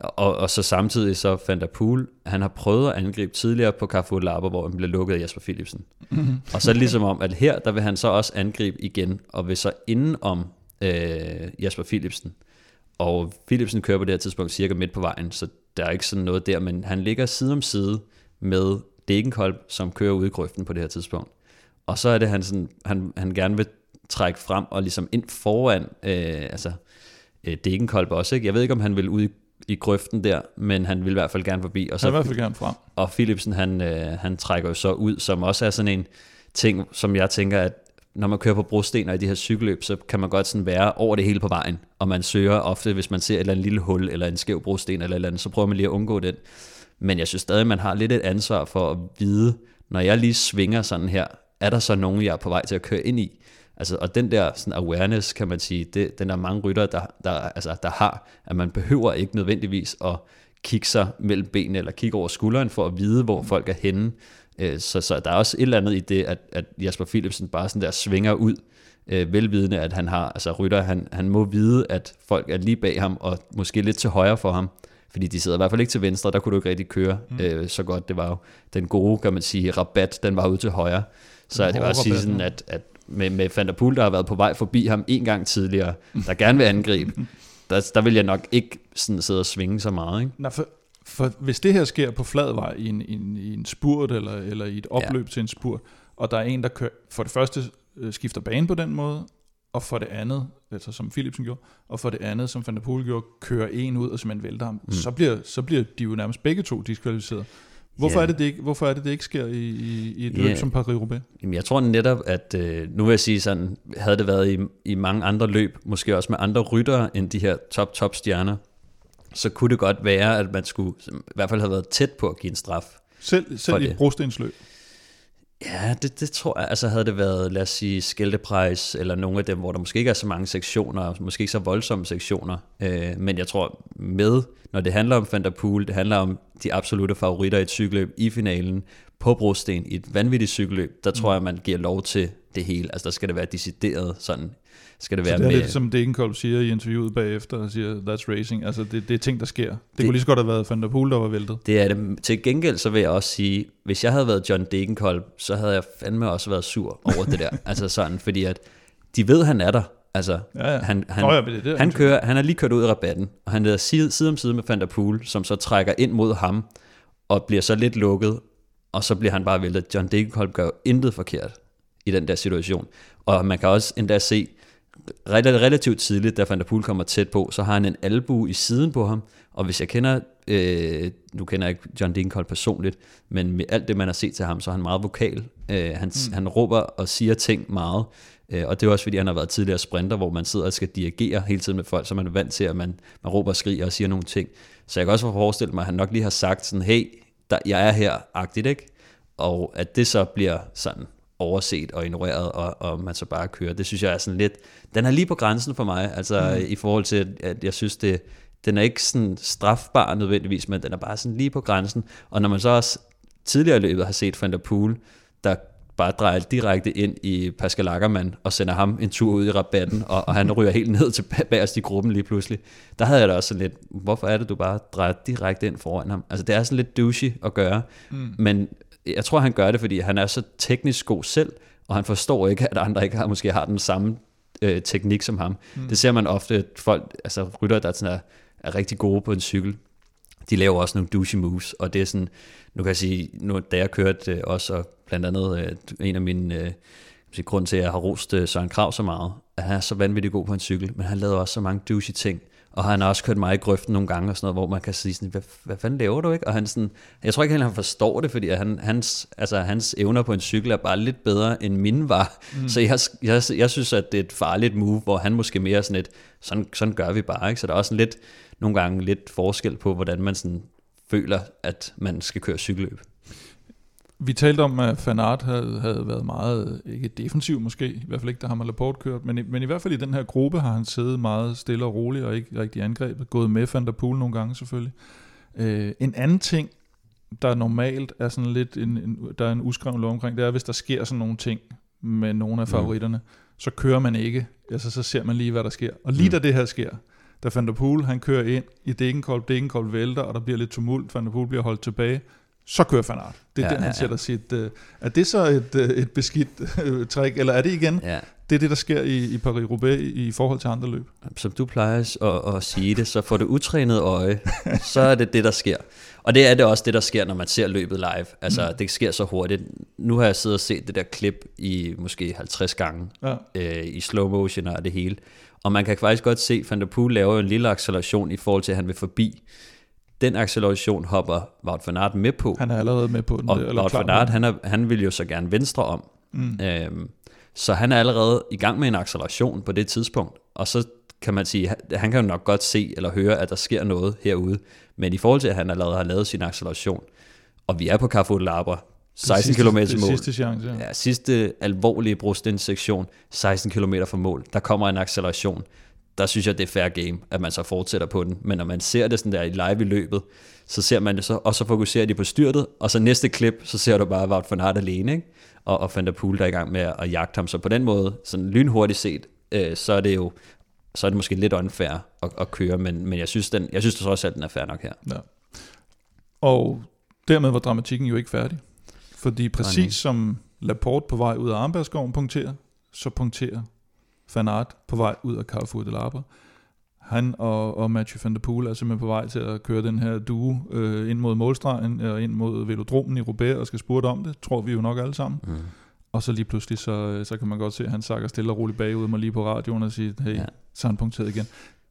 og, og så samtidig så fandt der Pool, han har prøvet at angribe tidligere på Carrefour Lapa, hvor han blev lukket af Jasper Philipsen. Mm-hmm. og så er det ligesom om, at her, der vil han så også angribe igen, og vil så inden om øh, Jasper Philipsen. Og Philipsen kører på det her tidspunkt cirka midt på vejen, så der er ikke sådan noget der, men han ligger side om side med Degenkolb, som kører ud i grøften på det her tidspunkt. Og så er det, han, sådan, han, han gerne vil trække frem og ligesom ind foran, øh, altså øh, Degenkolb også, ikke? Jeg ved ikke, om han vil ud i, i grøften der, men han vil i hvert fald gerne forbi. Og så, han vil i hvert fald gerne frem. Og Philipsen, han, øh, han trækker jo så ud, som også er sådan en ting, som jeg tænker, at når man kører på brostener i de her cykelløb, så kan man godt sådan være over det hele på vejen, og man søger ofte, hvis man ser et eller andet lille hul, eller en skæv brosten, eller et eller andet, så prøver man lige at undgå den. Men jeg synes stadig, man har lidt et ansvar for at vide, når jeg lige svinger sådan her, er der så nogen, jeg er på vej til at køre ind i? Altså, og den der sådan awareness, kan man sige, det, den er mange rytter, der, der, altså, der har, at man behøver ikke nødvendigvis at kigge sig mellem benene, eller kigge over skulderen, for at vide, hvor folk er henne. Øh, så, så der er også et eller andet i det, at, at Jasper Philipsen bare sådan der svinger ud, øh, velvidende, at han har, altså rytter, han, han må vide, at folk er lige bag ham, og måske lidt til højre for ham, fordi de sidder i hvert fald ikke til venstre, der kunne du ikke rigtig køre mm. øh, så godt. Det var jo den gode, kan man sige, rabat, den var ude til højre. Så det var at sige sådan, at, at med, med Van der Poel, der har været på vej forbi ham en gang tidligere, der gerne vil angribe, der, der vil jeg nok ikke sådan sidde og svinge så meget. Ikke? Nej, for, for hvis det her sker på flad vej i en, i en, i en spurt, eller, eller i et opløb ja. til en spurt, og der er en, der kører, for det første øh, skifter bane på den måde, og for det andet, altså som Philipsen gjorde, og for det andet, som Van der Poel gjorde, kører en ud og simpelthen vælter ham, mm. så, bliver, så bliver de jo nærmest begge to diskvalificeret. Hvorfor, yeah. er det, det ikke, hvorfor er det, det ikke sker i, i, i et yeah. løb som Paris-Roubaix? Jamen, jeg tror netop, at øh, nu vil jeg sige sådan, havde det været i, i mange andre løb, måske også med andre ryttere end de her top-top stjerner, så kunne det godt være, at man skulle i hvert fald have været tæt på at give en straf. Selv, selv i et brostensløb? Ja, det, det tror jeg. Altså havde det været, lad os sige, Skældeprejs, eller nogle af dem, hvor der måske ikke er så mange sektioner, måske ikke så voldsomme sektioner. Øh, men jeg tror med, når det handler om Van der Poel, det handler om de absolute favoritter i et cykelløb i finalen, på brosten i et vanvittigt cykelløb, der tror mm. jeg, man giver lov til det hele. Altså der skal det være decideret sådan skal det være så det er med... lidt som Degenkolb siger i interviewet bagefter, og siger, that's racing. Altså, det, det er ting, der sker. Det, det kunne lige så godt have været Van der Poel, der var væltet. Det er det. Til gengæld så vil jeg også sige, hvis jeg havde været John Degenkolb, så havde jeg fandme også været sur over det der. altså sådan, fordi at de ved, han er der. Altså, ja, ja. han, han, oh, ja, det det, han, kører, han er lige kørt ud i rabatten, og han er side, side om side med Van der Poel, som så trækker ind mod ham, og bliver så lidt lukket, og så bliver han bare væltet. John Degenkolb gør jo intet forkert i den der situation. Og man kan også endda se, relativt tidligt, da Van der Poel kommer tæt på, så har han en albu i siden på ham, og hvis jeg kender, øh, nu kender jeg ikke John Degenkolb personligt, men med alt det, man har set til ham, så er han meget vokal. Øh, han, mm. han råber og siger ting meget, øh, og det er også fordi, han har været tidligere sprinter, hvor man sidder og skal dirigere hele tiden med folk, så man er vant til, at man, man råber og skriger og siger nogle ting. Så jeg kan også forestille mig, at han nok lige har sagt sådan, hey, der, jeg er her, agtigt, ikke? Og at det så bliver sådan overset og ignoreret, og, og man så bare kører. Det synes jeg er sådan lidt, den er lige på grænsen for mig, altså mm. i forhold til, at jeg synes, det, den er ikke sådan strafbar nødvendigvis, men den er bare sådan lige på grænsen. Og når man så også tidligere i løbet har set Van der Poel, der bare drejer direkte ind i Pascal Ackermann og sender ham en tur ud i rabatten, og, og han ryger helt ned til bagerst i gruppen lige pludselig. Der havde jeg da også sådan lidt, hvorfor er det, du bare drejer direkte ind foran ham? Altså det er sådan lidt douchey at gøre, mm. men jeg tror, han gør det, fordi han er så teknisk god selv, og han forstår ikke, at andre ikke har, måske har den samme øh, teknik som ham. Mm. Det ser man ofte, at folk, altså rytter, der sådan er, er rigtig gode på en cykel, de laver også nogle douchey moves, og det er sådan, nu kan jeg sige, nu, da jeg kørte øh, også, og blandt andet øh, en af mine, øh, sige, grund til, at jeg har rost øh, Søren Krav så meget, at han er så vanvittigt god på en cykel, men han lavede også så mange douchey ting, og han har også kørt mig i grøften nogle gange, og sådan noget, hvor man kan sige sådan, hvad, hvad fanden laver du, ikke? Og han sådan, jeg tror ikke helt, han forstår det, fordi han, hans, altså, hans evner på en cykel er bare lidt bedre, end mine var. Mm. Så jeg, jeg, jeg, synes, at det er et farligt move, hvor han måske mere sådan et, sådan, sådan gør vi bare, ikke? Så der er også lidt, nogle gange lidt forskel på, hvordan man sådan føler, at man skal køre cykelløb. Vi talte om, at Fanart havde, havde været meget, ikke defensiv måske, i hvert fald ikke, da ham og Laporte kørt, men i, men i hvert fald i den her gruppe har han siddet meget stille og roligt og ikke rigtig angrebet, gået med Van der Poel nogle gange selvfølgelig. Øh, en anden ting, der normalt er sådan lidt, en, en, der er en uskreven lov omkring, det er, hvis der sker sådan nogle ting med nogle af favoritterne, mm. så kører man ikke, altså så ser man lige, hvad der sker. Og lige mm. da det her sker, da Van der Poel, han kører ind i Degenkolb, Degenkolb vælter, og der bliver lidt tumult, Van der Poel bliver holdt tilbage, så kører Van Aert. Det er ja, den, han ja, sætter ja. sit... Uh, er det så et, uh, et beskidt uh, trick, eller er det igen? Ja. Det er det, der sker i, i Paris-Roubaix i, forhold til andre løb. Som du plejer at, at sige det, så får det utrænet øje, så er det det, der sker. Og det er det også det, der sker, når man ser løbet live. Altså, mm. det sker så hurtigt. Nu har jeg siddet og set det der klip i måske 50 gange, ja. øh, i slow motion og det hele. Og man kan faktisk godt se, at Van der Poel laver en lille acceleration i forhold til, at han vil forbi. Den acceleration hopper Wout van Aert med på. Han er allerede med på den. Og eller Wout van Aert, han, er, han vil jo så gerne venstre om. Mm. Øhm, så han er allerede i gang med en acceleration på det tidspunkt. Og så kan man sige, han kan jo nok godt se eller høre, at der sker noget herude. Men i forhold til, at han allerede har lavet sin acceleration, og vi er på Carrefour Labre, 16 km mål. Sidste chance, ja. ja. sidste alvorlige brostenssektion, 16 km fra mål. Der kommer en acceleration. Der synes jeg, det er fair game, at man så fortsætter på den. Men når man ser det sådan der i live i løbet, så ser man det så, og så fokuserer de på styrtet, og så næste klip, så ser du bare Wout van Aert alene, ikke? Og, og Van der Poel, der er i gang med at jagte ham. Så på den måde, sådan lynhurtigt set, øh, så er det jo så er det måske lidt unfair at, at køre, men, men jeg synes, den, jeg synes også, at den er fair nok her. Ja. Og dermed var dramatikken jo ikke færdig. Fordi præcis som Laporte på vej ud af Arnbergsgården punkterer, så punkterer Van Aert på vej ud af Carrefour de Labre. Han og, og Mathieu van der Poel er simpelthen på vej til at køre den her duo øh, ind mod målstregen og ind mod velodromen i Roubaix og skal spurte om det, tror vi jo nok alle sammen. Mm. Og så lige pludselig, så, så kan man godt se, at han sakker stille og roligt bagud mig lige på radioen og siger, hey, ja. så er han punkteret igen.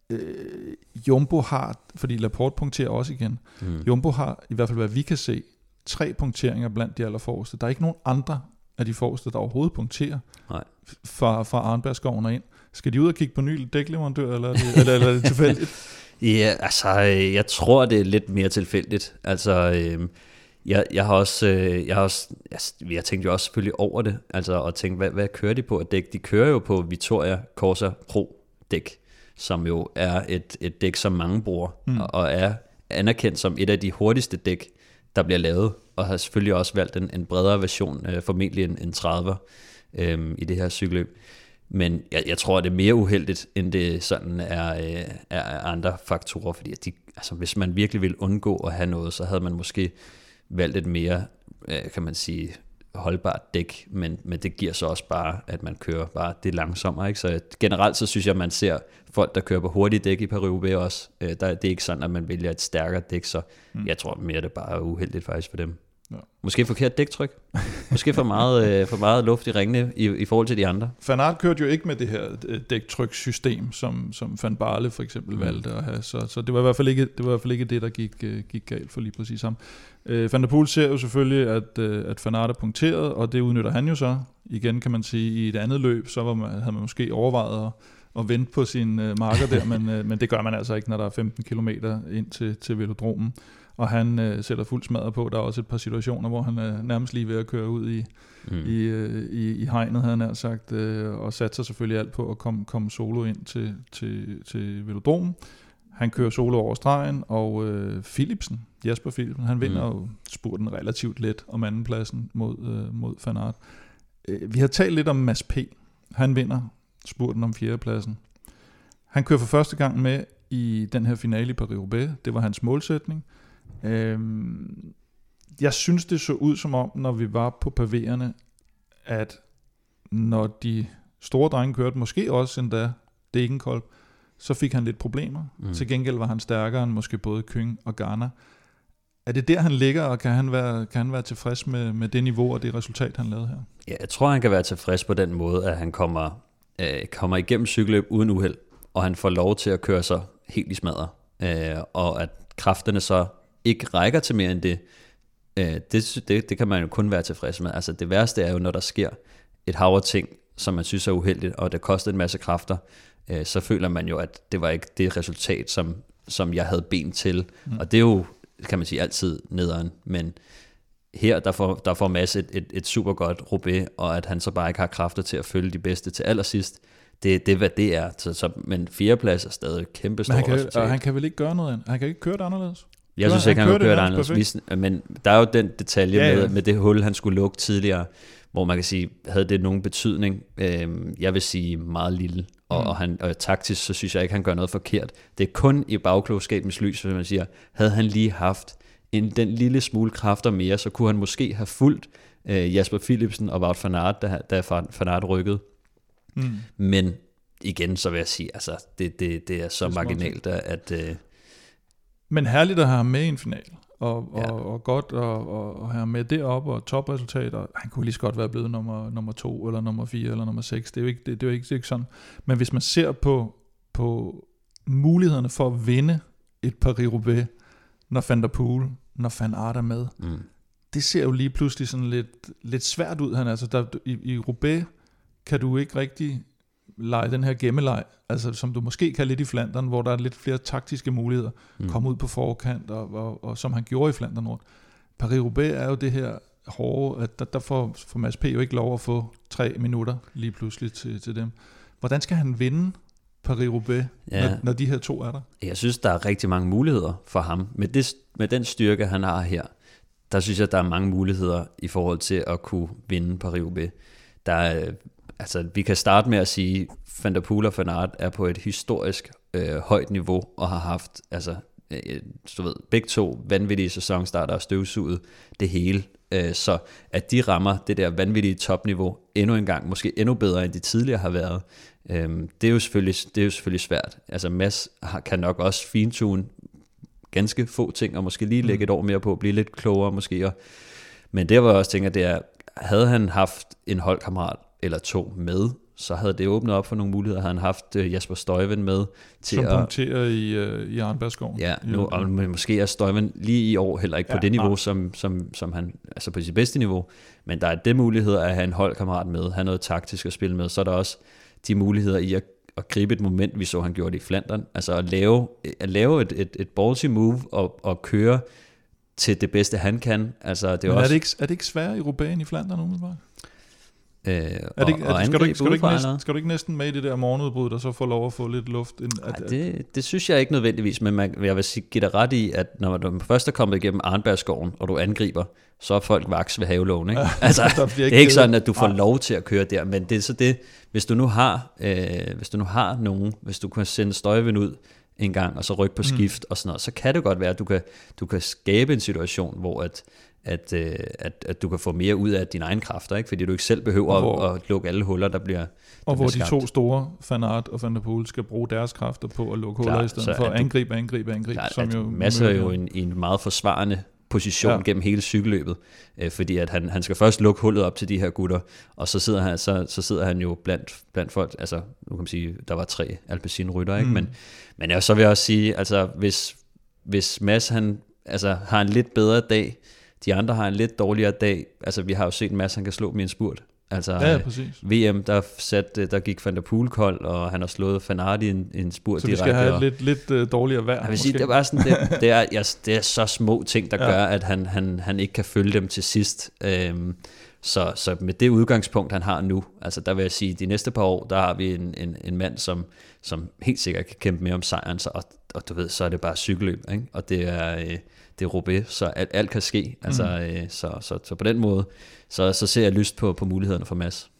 Øh, Jumbo har, fordi Laporte punkterer også igen, mm. Jumbo har, i hvert fald hvad vi kan se, tre punkteringer blandt de allerforreste. Der er ikke nogen andre af de forreste, der overhovedet punkterer Nej. fra, fra Arnbergsskoven og ind. Skal de ud og kigge på ny dækleverandør, eller er det, eller, eller er det tilfældigt? ja, altså, jeg tror, det er lidt mere tilfældigt. Altså, øh, jeg, jeg har også, øh, jeg har også, altså, jeg, tænkte jo også selvfølgelig over det, altså, og tænkte, hvad, hvad kører de på at dæk? De kører jo på Victoria Corsa Pro dæk, som jo er et, et dæk, som mange bruger, mm. og, og er anerkendt som et af de hurtigste dæk der bliver lavet, og har selvfølgelig også valgt en, en bredere version, øh, formentlig en, en 30'er øh, i det her cykelløb. Men jeg, jeg tror, det er mere uheldigt, end det sådan er, øh, er andre faktorer, fordi de, altså, hvis man virkelig vil undgå at have noget, så havde man måske valgt et mere, øh, kan man sige, holdbart dæk, men, men det giver så også bare, at man kører bare det langsommere. Ikke? Så generelt så synes jeg, at man ser folk, der kører på hurtige dæk i Paris også. Øh, der, det er ikke sådan, at man vælger et stærkere dæk, så mm. jeg tror mere, det er bare uheldigt faktisk for dem. Ja. Måske forkert dæktryk. Måske for meget, øh, for meget luft i ringene i, i forhold til de andre. Van Aert kørte jo ikke med det her øh, dæktrykssystem, som, som Van Barle for eksempel mm. valgte at have. Så, så det, var i hvert fald ikke, det var i hvert fald ikke det, der gik, øh, gik galt for lige præcis ham. Øh, Van der Poel ser jo selvfølgelig, at, øh, at Van Aert er punkteret, og det udnytter han jo så. Igen kan man sige, i et andet løb, så var man, havde man måske overvejet at, at vente på sin øh, marker der, men, øh, men det gør man altså ikke, når der er 15 km ind til, til velodromen og han øh, sætter fuld smadret på. Der er også et par situationer, hvor han er nærmest lige ved at køre ud i, mm. i, øh, i, i hegnet, havde han sagt, øh, og satser selvfølgelig alt på at komme, komme solo ind til, til, til velodromen. Han kører solo over stregen, og øh, Philipsen, Jasper Philipsen, han vinder mm. jo spurten relativt let om andenpladsen mod, øh, mod Van Aert. Øh, vi har talt lidt om Mads P. Han vinder spurten om fjerdepladsen. Han kører for første gang med i den her finale i Paris-Roubaix. Det var hans målsætning. Øhm, jeg synes, det så ud som om, når vi var på pavéerne, at når de store drenge kørte, måske også endda Degenkolb, så fik han lidt problemer. Mm. Til gengæld var han stærkere end måske både Kyng og Garner. Er det der, han ligger, og kan han være, kan han være tilfreds med, med det niveau og det resultat, han lavede her? Ja, jeg tror, han kan være tilfreds på den måde, at han kommer, øh, kommer igennem cykelløb uden uheld, og han får lov til at køre sig helt i smadret. Øh, og at kræfterne så ikke rækker til mere end det, øh, det, det, det kan man jo kun være tilfreds med. Altså det værste er jo, når der sker et hav af ting, som man synes er uheldigt, og det koster en masse kræfter, øh, så føler man jo, at det var ikke det resultat, som, som jeg havde ben til. Mm. Og det er jo, kan man sige, altid nederen. Men her, der får, der får Mads et, et, et super godt Roubaix, og at han så bare ikke har kræfter til at følge de bedste til allersidst, det, det er, hvad det er. Så, så, men fireplads er stadig kæmpe stort han kan, og han kan vel ikke gøre noget andet? Han kan ikke køre det anderledes? Jeg synes ikke, han, han kunne køre det anderledes. Men der er jo den detalje ja, ja. Med, med det hul, han skulle lukke tidligere, hvor man kan sige, havde det nogen betydning? Øh, jeg vil sige meget lille. Og, mm. og, han, og taktisk, så synes jeg ikke, han gør noget forkert. Det er kun i bagklogskabens lys, hvis man siger, havde han lige haft en, den lille smule kræfter mere, så kunne han måske have fulgt øh, Jasper Philipsen og Wout van Aert, da, da van Aert rykkede. Mm. Men igen, så vil jeg sige, altså, det, det, det er så det er marginalt, at... øh, Men herligt at have ham med i en final og, ja. og, og godt at og, og have med derop og topresultater. Han kunne lige så godt være blevet nummer, nummer to, eller nummer fire, eller nummer seks. Det er jo ikke, det, det er jo ikke, det er ikke sådan. Men hvis man ser på, på mulighederne for at vinde et Paris-Roubaix, når Van der Poel, når Van Aert er med, mm. det ser jo lige pludselig sådan lidt, lidt svært ud. Han, altså der, i, I Roubaix kan du ikke rigtig lege den her gemmeleg, altså som du måske kan lidt i Flandern, hvor der er lidt flere taktiske muligheder, mm. komme ud på forkant, og, og, og som han gjorde i Flandern rundt. Paris-Roubaix er jo det her hårde, at der, der får, får Mads P. jo ikke lov at få tre minutter lige pludselig til, til dem. Hvordan skal han vinde Paris-Roubaix, ja. når, når de her to er der? Jeg synes, der er rigtig mange muligheder for ham. Med, det, med den styrke, han har her, der synes jeg, der er mange muligheder i forhold til at kunne vinde Paris-Roubaix. Der er altså, vi kan starte med at sige, Van der Poel og Van Aert er på et historisk øh, højt niveau, og har haft, altså, øh, du ved, begge to vanvittige sæsonstarter og støvsuget det hele. Øh, så at de rammer det der vanvittige topniveau endnu en gang, måske endnu bedre end de tidligere har været, øh, det, er jo selvfølgelig, det er jo selvfølgelig svært. Altså Mads kan nok også fintune ganske få ting, og måske lige lægge mm. et år mere på, blive lidt klogere måske. Og, men det, hvor jeg også tænker, det er, havde han haft en holdkammerat, eller to med, så havde det åbnet op for nogle muligheder. Havde han haft uh, Jasper Støjven med til Som at... punkterer i, uh, i Arnbergsskoven. Ja, nu, og måske er Støjven lige i år heller ikke ja, på det niveau, som, som, som han, altså på sit bedste niveau, men der er det mulighed at have en holdkammerat med, have noget taktisk at spille med, så er der også de muligheder i at, at gribe et moment, vi så han gjorde det i Flandern, altså at lave, at lave et, et, et ballsy move og, og køre til det bedste han kan. Altså, det er, Men også... er, det ikke, er det ikke sværere i Roubaix i Flandern umiddelbart? Øh, er det, og, og skal, du ikke, skal, du ikke næsten, skal du ikke næsten med i det der morgenudbrud, der så får lov at få lidt luft? Ind, at, Ej, det, det synes jeg ikke nødvendigvis, men man, jeg vil sige, give dig ret i, at når du først er kommet igennem Arnbergsskoven, og du angriber, så er folk vaks ved havelån. Ikke? altså, det er ikke sådan, at du får lov til at køre der, men det er så det, hvis du nu har, øh, hvis du nu har nogen, hvis du kan sende støjvind ud en gang, og så rykke på mm. skift mm. og sådan noget, så kan det godt være, at du kan, du kan skabe en situation, hvor at, at, øh, at, at du kan få mere ud af dine egne kræfter, ikke? fordi du ikke selv behøver hvor, at, at lukke alle huller, der bliver der Og hvor bliver de to store, Van Aert og Van der Poel, skal bruge deres kræfter på at lukke Klar, huller, i stedet for at angribe, angribe, angribe. Klar, som jo masser er jo en, en meget forsvarende position ja. gennem hele cykelløbet, øh, fordi at han, han skal først lukke hullet op til de her gutter, og så sidder han, så, så sidder han jo blandt, blandt folk, altså nu kan man sige, der var tre Alpecin-rytter, ikke? Mm. men, men ja, så vil jeg også sige, altså hvis, hvis Mads han altså, har en lidt bedre dag, de andre har en lidt dårligere dag. Altså, vi har jo set en masse, han kan slå med en spurt. Altså, ja, ja, præcis. VM, der, sat, der gik Van der Poel kold, og han har slået Fanart i en, en spurt direkte. Så vi skal have og, lidt, lidt uh, dårligere vejr. Jeg vil sige, det er, bare sådan, det, det, er, ja, det er så små ting, der ja. gør, at han, han, han ikke kan følge dem til sidst. Øhm, så, så med det udgangspunkt, han har nu, altså der vil jeg sige, de næste par år, der har vi en, en, en mand, som, som helt sikkert kan kæmpe mere om sejren, så, og, og du ved, så er det bare cykelløb, ikke? og det er... Øh, det er Roubaix, så alt, alt kan ske. Altså, mm. øh, så, så, så på den måde, så, så ser jeg lyst på, på mulighederne for Mads.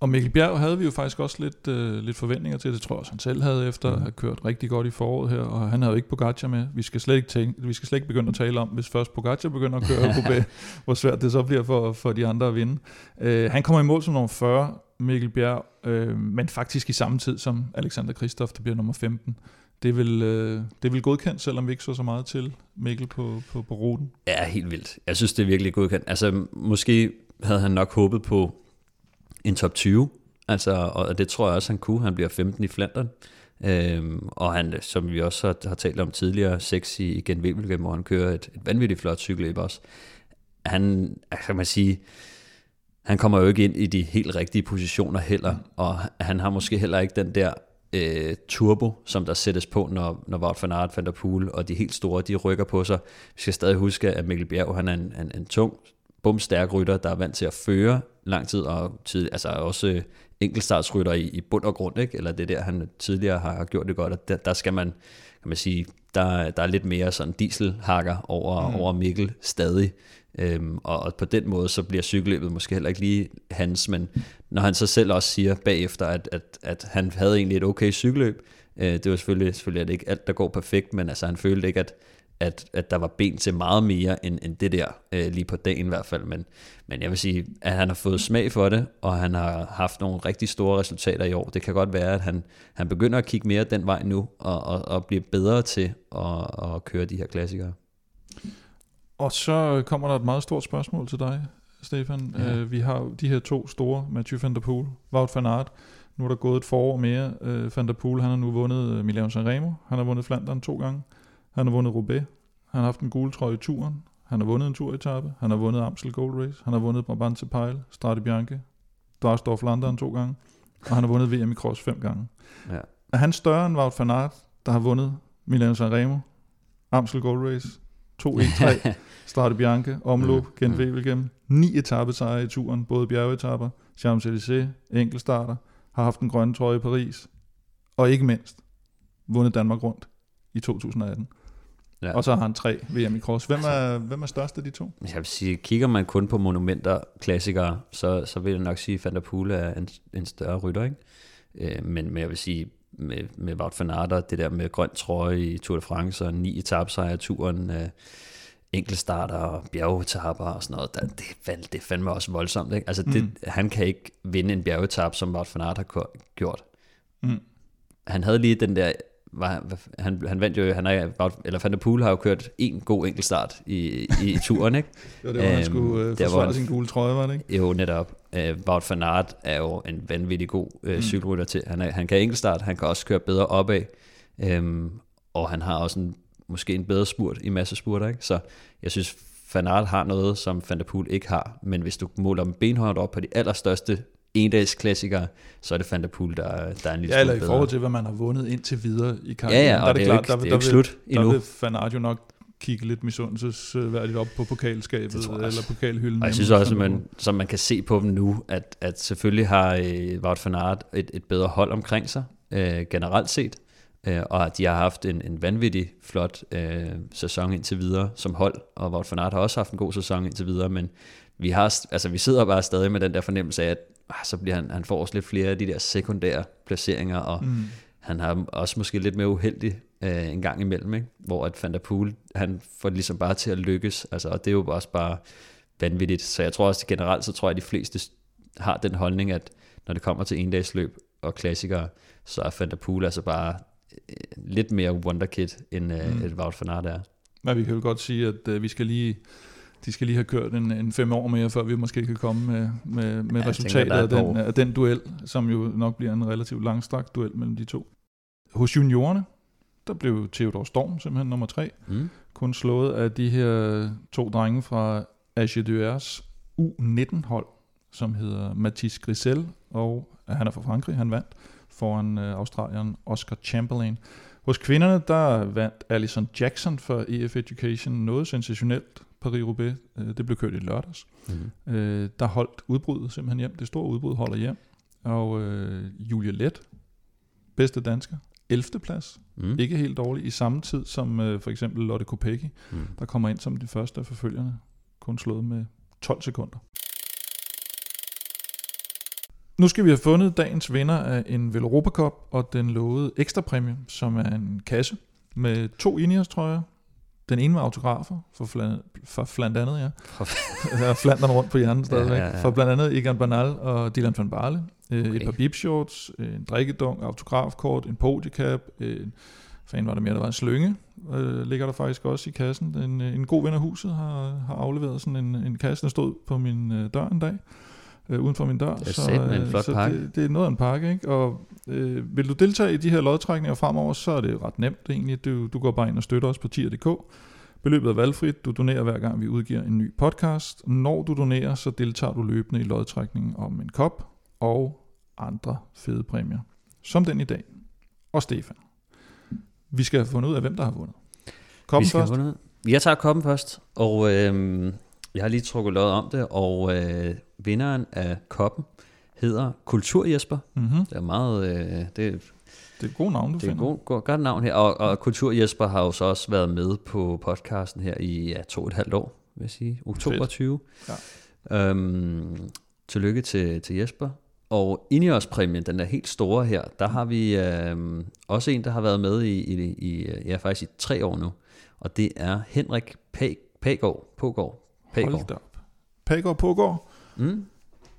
Og Mikkel Bjerg havde vi jo faktisk også lidt, øh, lidt forventninger til, det tror jeg også han selv havde, efter mm. at have kørt rigtig godt i foråret her, og han havde jo ikke Pogacar med. Vi skal slet ikke, tænke, vi skal slet ikke begynde at tale om, hvis først Pogacar begynder at køre Roubaix, hvor svært det så bliver for, for de andre at vinde. Øh, han kommer i mål som nummer 40, Mikkel Bjerg, øh, men faktisk i samme tid som Alexander Kristoff, der bliver nummer 15. Det vil, øh, det vil godkendt, selvom vi ikke så så meget til Mikkel på, på, på ruten. Ja, helt vildt. Jeg synes, det er virkelig godkendt. Altså, måske havde han nok håbet på en top 20, altså, og det tror jeg også, han kunne. Han bliver 15 i Flandern. Øhm, og han, som vi også har, har talt om tidligere, 6 i, i Gen hvor han kører et, et vanvittigt flot cykelløb også. Han, altså, kan man sige, han kommer jo ikke ind i de helt rigtige positioner heller, og han har måske heller ikke den der øh, turbo, som der sættes på, når, når Wout van Aert, Van der Poel og de helt store, de rykker på sig. Vi skal stadig huske, at Mikkel Bjerg, han er en, en, en tung, bumstærk rytter, der er vant til at føre lang tid, og tid, altså også øh, enkeltstartsrytter i, i bund og grund, ikke? eller det der, han tidligere har gjort det godt, og der, der skal man, kan man sige, der, der er lidt mere sådan dieselhakker over, mm. over Mikkel stadig, øhm, og, og på den måde, så bliver cykelløbet måske heller ikke lige hans, men når han så selv også siger bagefter, at, at, at han havde egentlig et okay cykelløb, øh, det var selvfølgelig, selvfølgelig at det ikke alt, der går perfekt, men altså han følte ikke, at, at, at der var ben til meget mere end, end det der, øh, lige på dagen i hvert fald. Men, men jeg vil sige, at han har fået smag for det, og han har haft nogle rigtig store resultater i år. Det kan godt være, at han, han begynder at kigge mere den vej nu, og, og, og blive bedre til at, at køre de her klassikere. Og så kommer der et meget stort spørgsmål til dig, Stefan. Ja. Uh, vi har de her to store, Mathieu van der Poel, Wout van Aert. Nu er der gået et forår mere. Uh, van der Poel, han har nu vundet uh, Milano Sanremo. Han har vundet Flandern to gange. Han har vundet Roubaix. Han har haft en gule trøje i turen. Han har vundet en turetappe. Han har vundet Amstel Gold Race. Han har vundet Brabantse Pejl, Strade Bianche, Dvarsdorf Flandern to gange. Og han har vundet VM i cross fem gange. Ja. Er han større end Wout van Aert, der har vundet Milano Sanremo, Amstel Gold Race, 2-1-3, Strade Bianche, Omloop, mm. Gent Wevelgem, ni etappesejre i turen, både bjergetapper, Champs-Élysées, enkeltstarter, har haft en grønne trøje i Paris, og ikke mindst vundet Danmark rundt i 2018. Ja. Og så har han tre VM i cross. Hvem er, altså, hvem er størst af de to? Jeg vil sige, kigger man kun på monumenter, klassikere, så, så vil jeg nok sige, at Van der Poel er en, en større rytter. Ikke? Øh, men, men jeg vil sige, med, med Wout van Aert, det der med grøn trøje i Tour de France, og ni etapsejre i turen, øh, enkeltstarter og bjergetapper og sådan noget, der, det, det fandme også voldsomt. Ikke? Altså, det, mm. han kan ikke vinde en bjergetap, som Wout van Aert har gjort. Mm. Han havde lige den der var, han, han vandt jo, han er, eller Van der Poel har jo kørt en god enkeltstart i, i, i turen, ikke? jo, det var, han skulle uh, forsvare sin gule trøje, var det ikke? Jo, netop. Uh, Wout van Aert er jo en vanvittig god uh, mm. cykelrytter til. Han, er, han kan enkeltstart, han kan også køre bedre opad, um, og han har også en, måske en bedre spurt i masse spurter, ikke? Så jeg synes, Van Aert har noget, som Van der Poel ikke har, men hvis du måler dem benhårdt op på de allerstørste dags klassikere, så er det Van der Poel, der, der er en lille Ja, eller i forhold til, hvad man har vundet indtil videre i karrieren. Ja, ja, og der er det, det, klart, ikke, der, det er der, ikke slut vil, endnu. Der vil Van Aert jo nok kigge lidt misundelsesværdigt op på pokalskabet eller pokalhylden. Og jeg synes også, at man, som man kan se på dem nu, at, at selvfølgelig har øh, Wout van Aert et, et bedre hold omkring sig, øh, generelt set, øh, og at de har haft en, en vanvittig flot øh, sæson indtil videre som hold, og Wout van Aert har også haft en god sæson indtil videre, men vi, har, altså, vi sidder bare stadig med den der fornemmelse af, at ah, så bliver han, han får også lidt flere af de der sekundære placeringer, og mm. han har også måske lidt mere uheldig øh, en gang imellem, ikke? hvor at Van der Poel, han får det ligesom bare til at lykkes, altså, og det er jo også bare vanvittigt, så jeg tror også at generelt, så tror jeg, at de fleste har den holdning, at når det kommer til endagsløb og klassikere, så er Van der Poel altså bare øh, lidt mere wonderkid, end øh, mm. et Wout van Aert er. Men vi kan jo godt sige, at øh, vi skal lige de skal lige have kørt en, en fem år mere, før vi måske kan komme med, med, med ja, resultatet af, den, af den duel, som jo nok bliver en relativt langstrakt duel mellem de to. Hos juniorerne, der blev Theodor Storm simpelthen nummer tre, mm. kun slået af de her to drenge fra Agedeurs U19-hold, som hedder Mathis Grisel, og han er fra Frankrig, han vandt foran øh, Australien Oscar Chamberlain. Hos kvinderne, der vandt Alison Jackson for EF Education noget sensationelt Paris-Roubaix. Øh, det blev kørt i lørdags. Mm. Øh, der holdt udbruddet simpelthen hjem. Det store udbrud holder hjem. Og øh, Julia Let, bedste dansker, 11. plads. Mm. Ikke helt dårlig. I samme tid som øh, for eksempel Lotte Kopecky, mm. der kommer ind som de første af forfølgerne. Kun slået med 12 sekunder. Nu skal vi have fundet dagens vinder af en Veloropa Cup og den lovede ekstra præmie, som er en kasse med to Ineos trøjer, Den ene med autografer, for, flan, for blandt andet, ja. Jeg har flanderne rundt på hjernen stadigvæk. Ja, ja, ja. For blandt andet Egan Bernal og Dylan van Barle. Øh, okay. Et par bibshorts, en drikkedunk, autografkort, en podiecap, en, fan var der mere, der var en slynge, øh, ligger der faktisk også i kassen. En, en god ven af huset har, har afleveret sådan en, en kasse, der stod på min øh, dør en dag øh, uden for min dør. Det er så, en øh, flot så pakke. Det, det er noget af en pakke, ikke? Og øh, vil du deltage i de her lodtrækninger fremover, så er det ret nemt egentlig. Du, du går bare ind og støtter os på tier.dk. Beløbet er valgfrit. Du donerer hver gang, vi udgiver en ny podcast. Når du donerer, så deltager du løbende i lodtrækningen om en kop og andre fede præmier. Som den i dag. Og Stefan. Vi skal have fundet ud af, hvem der har vundet. Koppen vi skal først. Have vundet. Jeg tager koppen først, og øh, jeg har lige trukket lod om det, og øh, vinderen af koppen hedder Kultur Jesper. Mm-hmm. Det er meget... Øh, det, det er et godt navn, du det finder. Det er et god, godt navn her, og, og Kultur Jesper har jo så også været med på podcasten her i ja, to og et halvt år, vil jeg sige. Oktober Fedt. 20. Ja. Øhm, tillykke til, til Jesper. Og Ineos-præmien, den er helt store her, der har vi øh, også en, der har været med i, i, i ja, faktisk i tre år nu. Og det er Henrik Pagård. Pågaard. Pagård. Hold da op. Pagård Pågaard. Mm.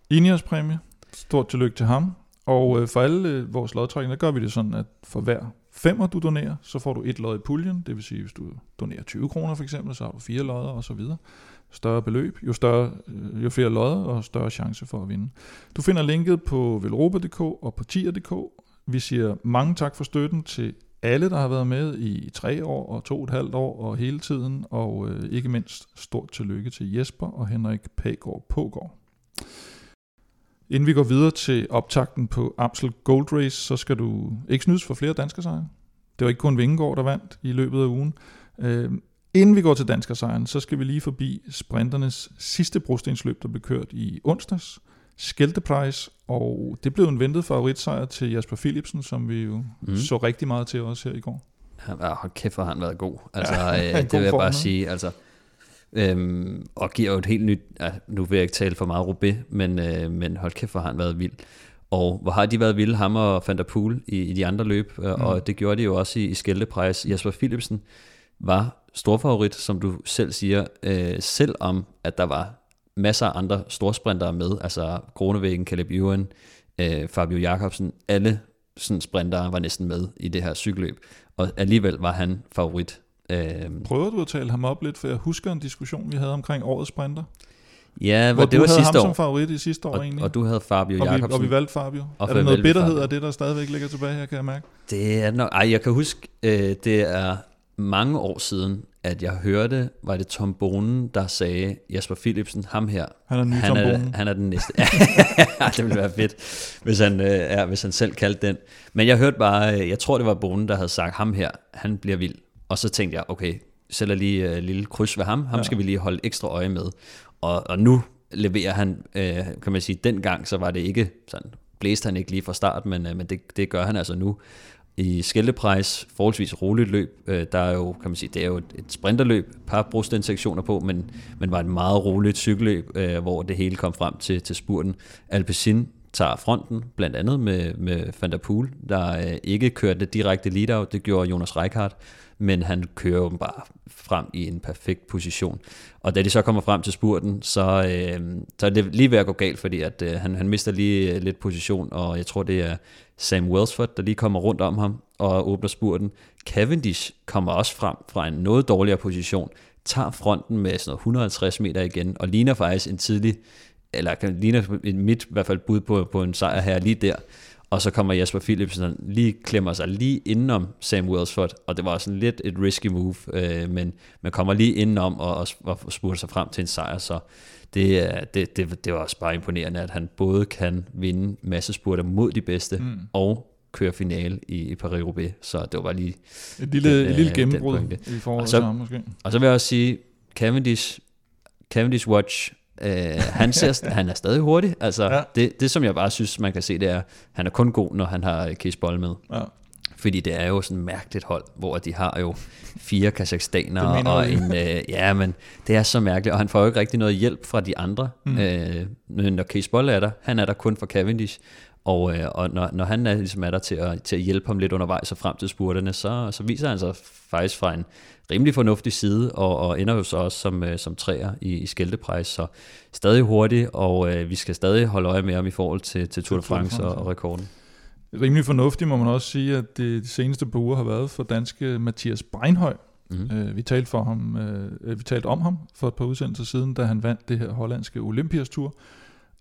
Ineos-præmie. Stort tillykke til ham. Og øh, for alle øh, vores lodtrækninger, der gør vi det sådan, at for hver femmer du donerer, så får du et lod i puljen. Det vil sige, hvis du donerer 20 kroner for eksempel, så har du fire lodder og så videre. Større beløb, jo, større, øh, jo flere lodder og større chance for at vinde. Du finder linket på velropa.dk og på tier.dk. Vi siger mange tak for støtten til alle, der har været med i tre år og to og et halvt år og hele tiden, og øh, ikke mindst stort tillykke til Jesper og Henrik Pagård Pågård. Inden vi går videre til optakten på Amsel Gold Race, så skal du ikke snydes for flere danske sejre. Det var ikke kun Vingegaard, der vandt i løbet af ugen. Øh, inden vi går til danskersejren, så skal vi lige forbi sprinternes sidste brostensløb, der blev kørt i onsdags. Skælteprice, og det blev en ventet favoritsejr til Jasper Philipsen, som vi jo mm. så rigtig meget til os her i går. Ja, hold kæft, hvor har han været god. Altså, ja, øh, det vil jeg bare sige. Altså, øhm, og giver jo et helt nyt, ja, nu vil jeg ikke tale for meget Rubé, men, øh, men hold kæft, hvor har han været vild. Og hvor har de været vilde, ham og Van der Poel i, i de andre løb, øh, mm. og det gjorde de jo også i, i Skælteprice. Jasper Philipsen var storfavorit, som du selv siger, øh, selvom at der var masser af andre storsprintere med, altså Kronevæggen, Caleb Ewan, øh, Fabio Jakobsen, alle sådan sprintere var næsten med i det her cykelløb, og alligevel var han favorit. Øh, Prøver du at tale ham op lidt, for jeg husker en diskussion, vi havde omkring årets sprinter. Ja, hvor det var sidste år. ham som favorit i sidste år og, egentlig. Og du havde Fabio og vi, Og vi valgte Fabio. Og er der noget bitterhed af det, der stadigvæk ligger tilbage her, kan jeg mærke? Det er nok, ej, jeg kan huske, øh, det er mange år siden, at jeg hørte, var det Tom Bonen, der sagde, Jasper Philipsen, ham her, han er, ny han, er, han er den næste. det ville være fedt, hvis han, øh, ja, hvis han selv kaldte den. Men jeg hørte bare, øh, jeg tror det var Bonen, der havde sagt, ham her, han bliver vild. Og så tænkte jeg, okay, sætter lige uh, lille kryds ved ham, ham ja. skal vi lige holde ekstra øje med. Og, og nu leverer han, øh, kan man sige, dengang, så var det ikke sådan, blæste han ikke lige fra start, men, øh, men det, det gør han altså nu i Skældeprejs forholdsvis roligt løb. Øh, der er jo, kan man sige, det er jo et sprinterløb, par brugstensektioner på, men, men var et meget roligt cykelløb, øh, hvor det hele kom frem til, til spurten. Alpecin tager fronten, blandt andet med, med Van der Poel, der øh, ikke kørte direkte lead-out, det gjorde Jonas Reichardt, men han kører jo bare frem i en perfekt position. Og da de så kommer frem til spurten, så, øh, så er det lige ved at gå galt, fordi at, øh, han, han mister lige øh, lidt position, og jeg tror, det er Sam Wellsford, der lige kommer rundt om ham og åbner spurten. Cavendish kommer også frem fra en noget dårligere position, tager fronten med sådan noget 150 meter igen, og ligner faktisk en tidlig, eller ligner mit i hvert fald bud på, på en sejr her lige der. Og så kommer Jasper Philipsen lige klemmer sig lige indenom Sam Welsford, og det var sådan lidt et risky move, øh, men man kommer lige indenom og, og, og spurgte sig frem til en sejr, så det, det, det, det var også bare imponerende, at han både kan vinde masse spurter mod de bedste, mm. og køre finale i, i Paris-Roubaix, så det var bare lige et lille, den, et lille øh, gennembrud i forhold til ham måske. Og så vil jeg også sige, Cavendish, Cavendish Watch, øh, han, ser, han er stadig hurtig. Altså, ja. det, det, som jeg bare synes, man kan se, det er, han er kun god, når han har Boll med. Ja. Fordi det er jo sådan et mærkeligt hold, hvor de har jo fire kazakhstanere og en... Øh, ja, men det er så mærkeligt, og han får jo ikke rigtig noget hjælp fra de andre. Mm. Øh, men når Case Boll er der, han er der kun for Cavendish, Og, øh, og når, når han er, ligesom er der til at, til at hjælpe ham lidt undervejs og frem til spurterne, så, så viser han sig faktisk fra en rimelig fornuftig side, og, og ender jo så også som, øh, som træer i, i skældeprejs, så stadig hurtigt, og øh, vi skal stadig holde øje med ham i forhold til, til Tour de France og, og rekorden. Rimelig fornuftigt må man også sige, at det de seneste par uger har været for danske Mathias Breinhøj. Mm. Øh, vi, talte for ham, øh, vi talte om ham for et par udsendelser siden, da han vandt det her hollandske Olympiastur.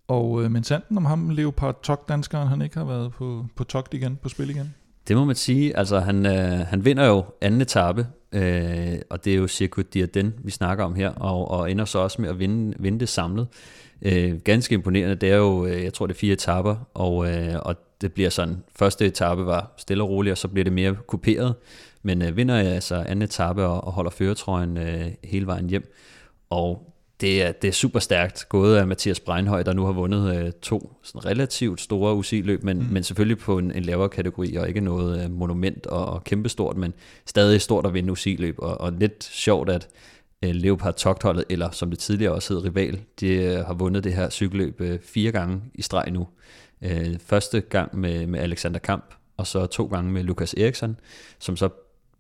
Og øh, men sanden om ham, Leopard Tok-danskeren, han ikke har været på, på Togt igen, på spil igen? Det må man sige. Altså, han, øh, han vinder jo anden etape, øh, og det er jo Circuit Diarden, vi snakker om her, og, og ender så også med at vinde, vinde det samlet. Øh, ganske imponerende. Det er jo, øh, jeg tror, det er fire etaper, og, øh, og det bliver sådan, første etape var stille og roligt, og så bliver det mere kuperet. Men øh, vinder jeg altså anden etape og, og holder føretrøjen øh, hele vejen hjem. Og det er, det er super stærkt gået af Mathias Breinhøj, der nu har vundet øh, to sådan relativt store UCI-løb, men, mm. men selvfølgelig på en, en lavere kategori, og ikke noget øh, monument og, og kæmpestort, men stadig stort at vinde UCI-løb, og, og lidt sjovt, at øh, Leopard Togtholdet, eller som det tidligere også hed Rival, de øh, har vundet det her cykelløb øh, fire gange i streg nu. Øh, første gang med, med Alexander Kamp, og så to gange med Lukas Eriksson, som så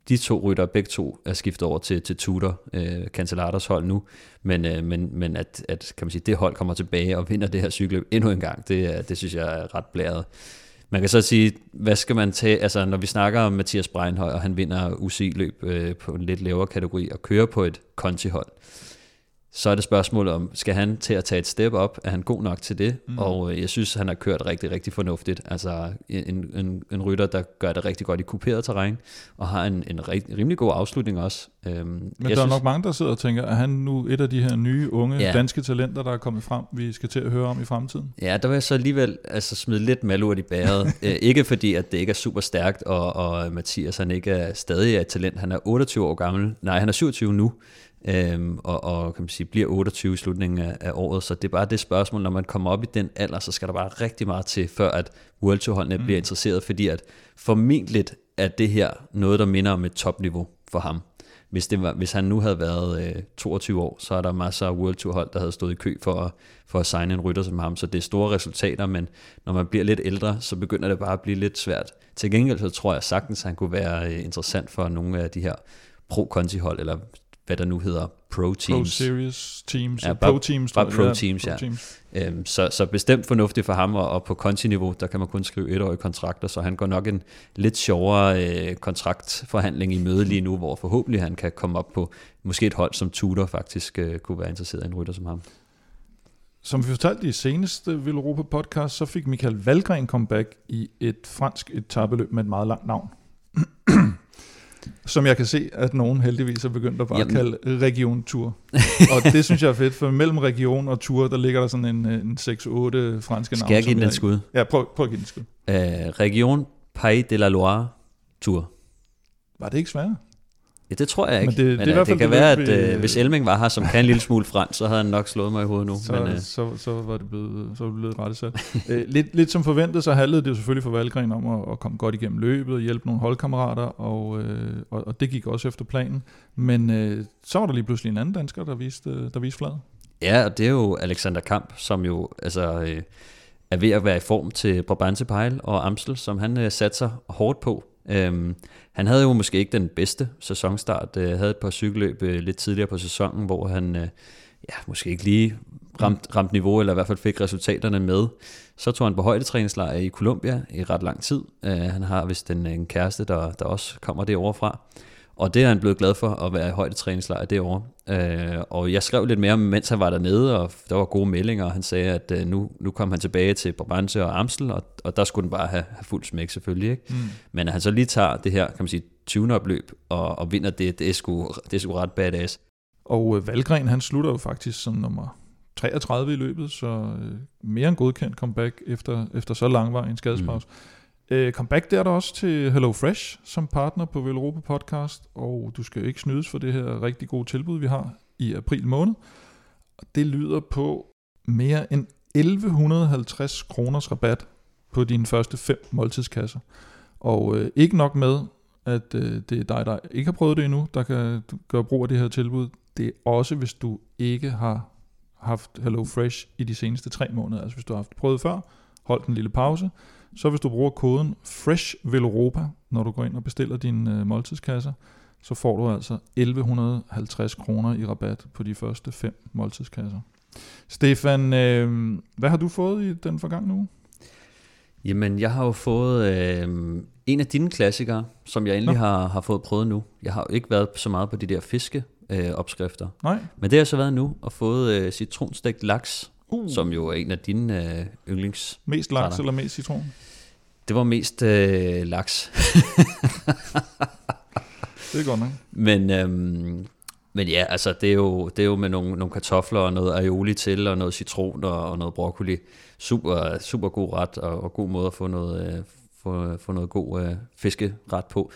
de to rytter, begge to, er skiftet over til, til Tudor, øh, Cancellados hold nu, men, øh, men, men at, at kan man sige, det hold kommer tilbage og vinder det her cykeløb endnu en gang, det, øh, det synes jeg er ret blæret. Man kan så sige, hvad skal man tage, altså når vi snakker om Mathias Breinhøj, og han vinder UCI-løb øh, på en lidt lavere kategori, og kører på et Conti-hold, så er det spørgsmålet om, skal han til at tage et step op? Er han god nok til det? Mm. Og øh, jeg synes, han har kørt rigtig, rigtig fornuftigt. Altså en, en, en rytter, der gør det rigtig godt i kuperet terræn, og har en, en rimelig god afslutning også. Øhm, Men der synes, er nok mange, der sidder og tænker, er han nu et af de her nye, unge ja. danske talenter, der er kommet frem, vi skal til at høre om i fremtiden? Ja, der vil jeg så alligevel altså, smide lidt malurt i bæret. Æ, øh, ikke fordi, at det ikke er super stærkt, og, og Mathias han ikke er stadig et talent. Han er 28 år gammel. Nej, han er 27 nu øhm, og, og kan man sige, bliver 28 i slutningen af, af året. Så det er bare det spørgsmål, når man kommer op i den alder, så skal der bare rigtig meget til, før at World Tour holdene mm. bliver interesseret, fordi at formentlig er det her noget, der minder om et topniveau for ham. Hvis, det var, hvis han nu havde været øh, 22 år, så er der masser af World Tour hold, der havde stået i kø for at, for at signe en rytter som ham. Så det er store resultater, men når man bliver lidt ældre, så begynder det bare at blive lidt svært. Til gengæld så tror jeg sagtens, at han kunne være øh, interessant for nogle af de her pro-conti-hold, eller hvad der nu hedder Pro Teams. Pro Series Teams, ja, bare, Pro Teams. Bare Pro Teams, ja. Pro teams. Øhm, så, så bestemt fornuftigt for ham, og, og på konti-niveau, der kan man kun skrive etårige kontrakter, så han går nok en lidt sjovere øh, kontraktforhandling i møde lige nu, hvor forhåbentlig han kan komme op på måske et hold, som Tudor faktisk øh, kunne være interesseret i en rytter som ham. Som vi fortalte i seneste Vil Europa podcast, så fik Michael Valgren comeback i et fransk etabeløb med et meget langt navn. Som jeg kan se, at nogen heldigvis er begyndt at bare Jamen. kalde Region Tour. og det synes jeg er fedt, for mellem region og tour, der ligger der sådan en, en 6-8 franske navne. Skal jeg give den et skud? Ja, prøv, prøv at give den et skud. Uh, region Pays de la Loire Tour. Var det ikke svært? Ja, det tror jeg ikke. Men det, Men, det, det, det kan være, at øh, øh, hvis Elming var her, som kan en lille smule fransk, så havde han nok slået mig i hovedet nu. Så, Men, øh. så, så var det blevet, så var det blevet rettet sat. øh, lidt, lidt som forventet, så handlede det jo selvfølgelig for Valgren om at, at komme godt igennem løbet og hjælpe nogle holdkammerater, og, øh, og, og det gik også efter planen. Men øh, så var der lige pludselig en anden dansker, der viste, der viste fladet. Ja, og det er jo Alexander Kamp, som jo altså, øh, er ved at være i form til Brabantse Pejl og Amstel, som han øh, satser hårdt på Øhm, han havde jo måske ikke den bedste sæsonstart, øh, havde et par cykelløb øh, lidt tidligere på sæsonen, hvor han øh, ja, måske ikke lige ramt, ramt niveau, eller i hvert fald fik resultaterne med. Så tog han på højdetræningslejr i Colombia i ret lang tid. Øh, han har vist en, en kæreste, der, der også kommer derovre fra. Og det er han blevet glad for at være i højdetræningslejr derovre. Øh, og jeg skrev lidt mere om, mens han var dernede, og der var gode meldinger, og han sagde, at øh, nu, nu kom han tilbage til Brabantse og Amstel, og, og der skulle den bare have, have fuld smæk selvfølgelig. Ikke? Mm. Men at han så lige tager det her, kan man sige, tune-up-løb og, og vinder det, det er, sgu, det er sgu ret badass. Og øh, Valgren, han slutter jo faktisk som nummer 33 i løbet, så øh, mere end godkendt comeback efter, efter så langvarig en skadespause. Mm. Uh, comeback der er der også til Hello Fresh som partner på Velropa Podcast, og du skal ikke snydes for det her rigtig gode tilbud, vi har i april måned. Og det lyder på mere end 1150 kroners rabat på dine første fem måltidskasser. Og uh, ikke nok med, at uh, det er dig, der ikke har prøvet det endnu, der kan gøre brug af det her tilbud. Det er også, hvis du ikke har haft Hello Fresh i de seneste tre måneder. Altså hvis du har haft prøvet før, holdt en lille pause, så hvis du bruger koden Fresh Veloropa, når du går ind og bestiller dine øh, måltidskasser, så får du altså 1150 kroner i rabat på de første fem måltidskasser. Stefan, øh, hvad har du fået i den forgangne uge? Jamen, jeg har jo fået øh, en af dine klassikere, som jeg endelig har, har fået prøvet nu. Jeg har jo ikke været så meget på de der fiske øh, opskrifter. Nej. Men det har så været nu, og fået øh, citronstegt laks, uh. som jo er en af dine øh, yndlings. Mest laks eller mest citron? Det var mest øh, laks. det er godt nok. Men, øhm, men ja, altså det er jo, det er jo med nogle, nogle kartofler og noget aioli til, og noget citron og, og noget broccoli. Super, super god ret, og, og god måde at få noget, øh, få, få noget god øh, fiskeret på.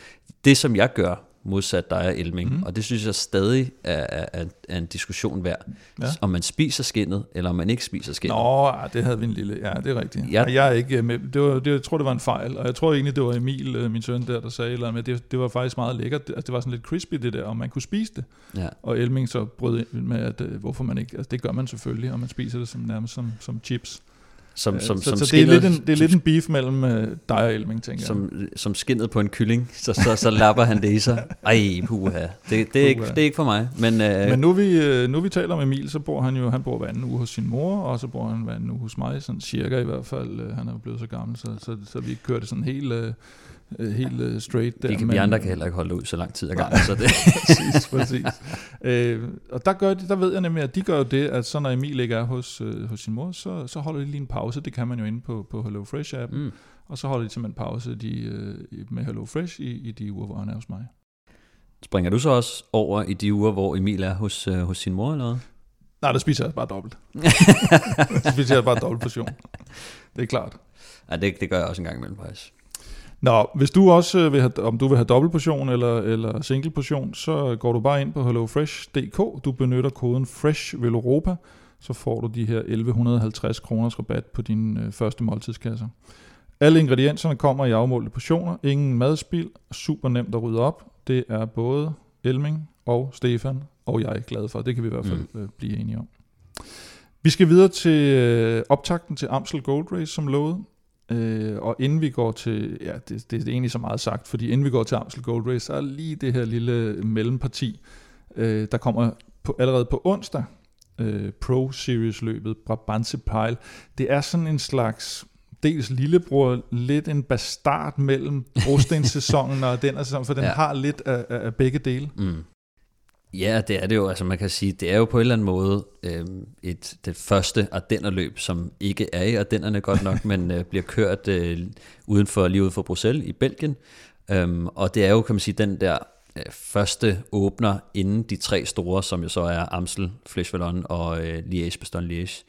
Det som jeg gør, modsat dig og Elming. Mm. Og det synes jeg stadig er, er, er en diskussion værd. Ja. Om man spiser skinnet, eller om man ikke spiser skinnet. Nå, det havde vi en lille... Ja, det er rigtigt. Ja. Jeg er ikke med. Det var, det, jeg tror, det var en fejl. Og jeg tror egentlig, det var Emil, øh, min søn der, der sagde, eller med, det, det var faktisk meget lækkert. Altså, det var sådan lidt crispy, det der, og man kunne spise det. Ja. Og Elming så brød ind med, at øh, hvorfor man ikke... Altså, det gør man selvfølgelig, og man spiser det som, nærmest som, som chips. Som, som, så, som så det, er lidt en, det er lidt en beef mellem uh, dig og Elming, tænker som, jeg. Som skinnet på en kylling, så, så, så lapper han det i sig. Ej, puha. Det, det, er, ikke, det er ikke for mig. Men, uh, men nu, vi, nu vi taler om Emil, så bor han jo han bor hver anden uge hos sin mor, og så bor han hver anden uge hos mig, sådan cirka i hvert fald. Han er jo blevet så gammel, så, så, så vi kører det sådan helt... Uh, øh, helt øh, straight der. De, kan, men, andre kan heller ikke holde ud så lang tid ad gangen. Så det. præcis, præcis. Øh, og der, gør de, der ved jeg nemlig, at de gør det, at så når Emil ikke er hos, øh, hos sin mor, så, så holder de lige en pause. Det kan man jo inde på, på HelloFresh-appen. Mm. Og så holder de simpelthen pause de, øh, med HelloFresh i, i de uger, hvor han er hos mig. Springer du så også over i de uger, hvor Emil er hos, øh, hos sin mor eller noget? Nej, der spiser jeg bare dobbelt. der spiser jeg bare dobbelt portion. Det er klart. Ja, det, det gør jeg også en gang imellem faktisk. Nå, hvis du også øh, vil have, om du vil have dobbeltportion eller, eller single portion, så går du bare ind på hellofresh.dk. Du benytter koden FRESH så får du de her 1150 kroners rabat på dine øh, første måltidskasser. Alle ingredienserne kommer i afmålte portioner. Ingen madspil. Super nemt at rydde op. Det er både Elming og Stefan og jeg er glad for. Det kan vi i hvert fald mm. Øh, blive enige om. Vi skal videre til øh, optakten til Amstel Gold Race, som lovet. Øh, og inden vi går til, ja, det, det, er egentlig så meget sagt, fordi inden vi går til Amstel Gold Race, så er lige det her lille mellemparti, øh, der kommer på, allerede på onsdag, øh, Pro Series løbet, Brabantse Pile. Det er sådan en slags, dels lillebror, lidt en bastard mellem brostenssæsonen og den sæson, for den ja. har lidt af, af begge dele. Mm. Ja, det er det jo. Altså man kan sige, det er jo på en eller anden måde øh, et, det første Ardennerløb, som ikke er i Ardennerne godt nok, men øh, bliver kørt øh, uden for, lige ud for Bruxelles i Belgien. Øhm, og det er jo, kan man sige, den der øh, første åbner inden de tre store, som jo så er Amstel, Flèche Wallonne og øh, Liège-Bastogne-Liège.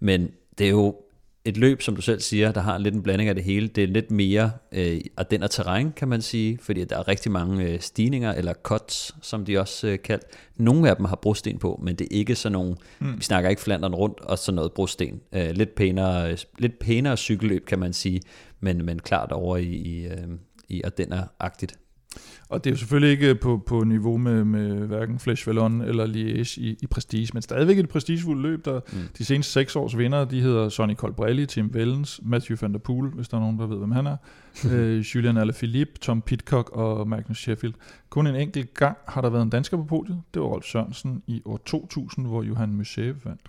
Men det er jo et løb, som du selv siger, der har lidt en blanding af det hele. Det er lidt mere øh, den terræn, kan man sige, fordi der er rigtig mange øh, stigninger, eller cuts, som de også øh, kaldt. Nogle af dem har brosten på, men det er ikke sådan nogle, mm. vi snakker ikke Flandern rundt og sådan noget brosten. Øh, lidt, pænere, lidt pænere cykelløb, kan man sige, men, men klart over i, i, øh, i Ardenner-agtigt. Og det er jo selvfølgelig ikke på, på niveau med, med hverken Flesh Vallon eller Liège i, i prestige, men stadigvæk et prestigefuldt løb, der mm. de seneste seks års vinder, de hedder Sonny Colbrelli, Tim Wellens, Matthew van der Poel, hvis der er nogen, der ved, hvem han er, øh, Julian Alaphilippe, Tom Pitcock og Magnus Sheffield. Kun en enkelt gang har der været en dansker på podiet, det var Rolf Sørensen i år 2000, hvor Johan Museev vandt.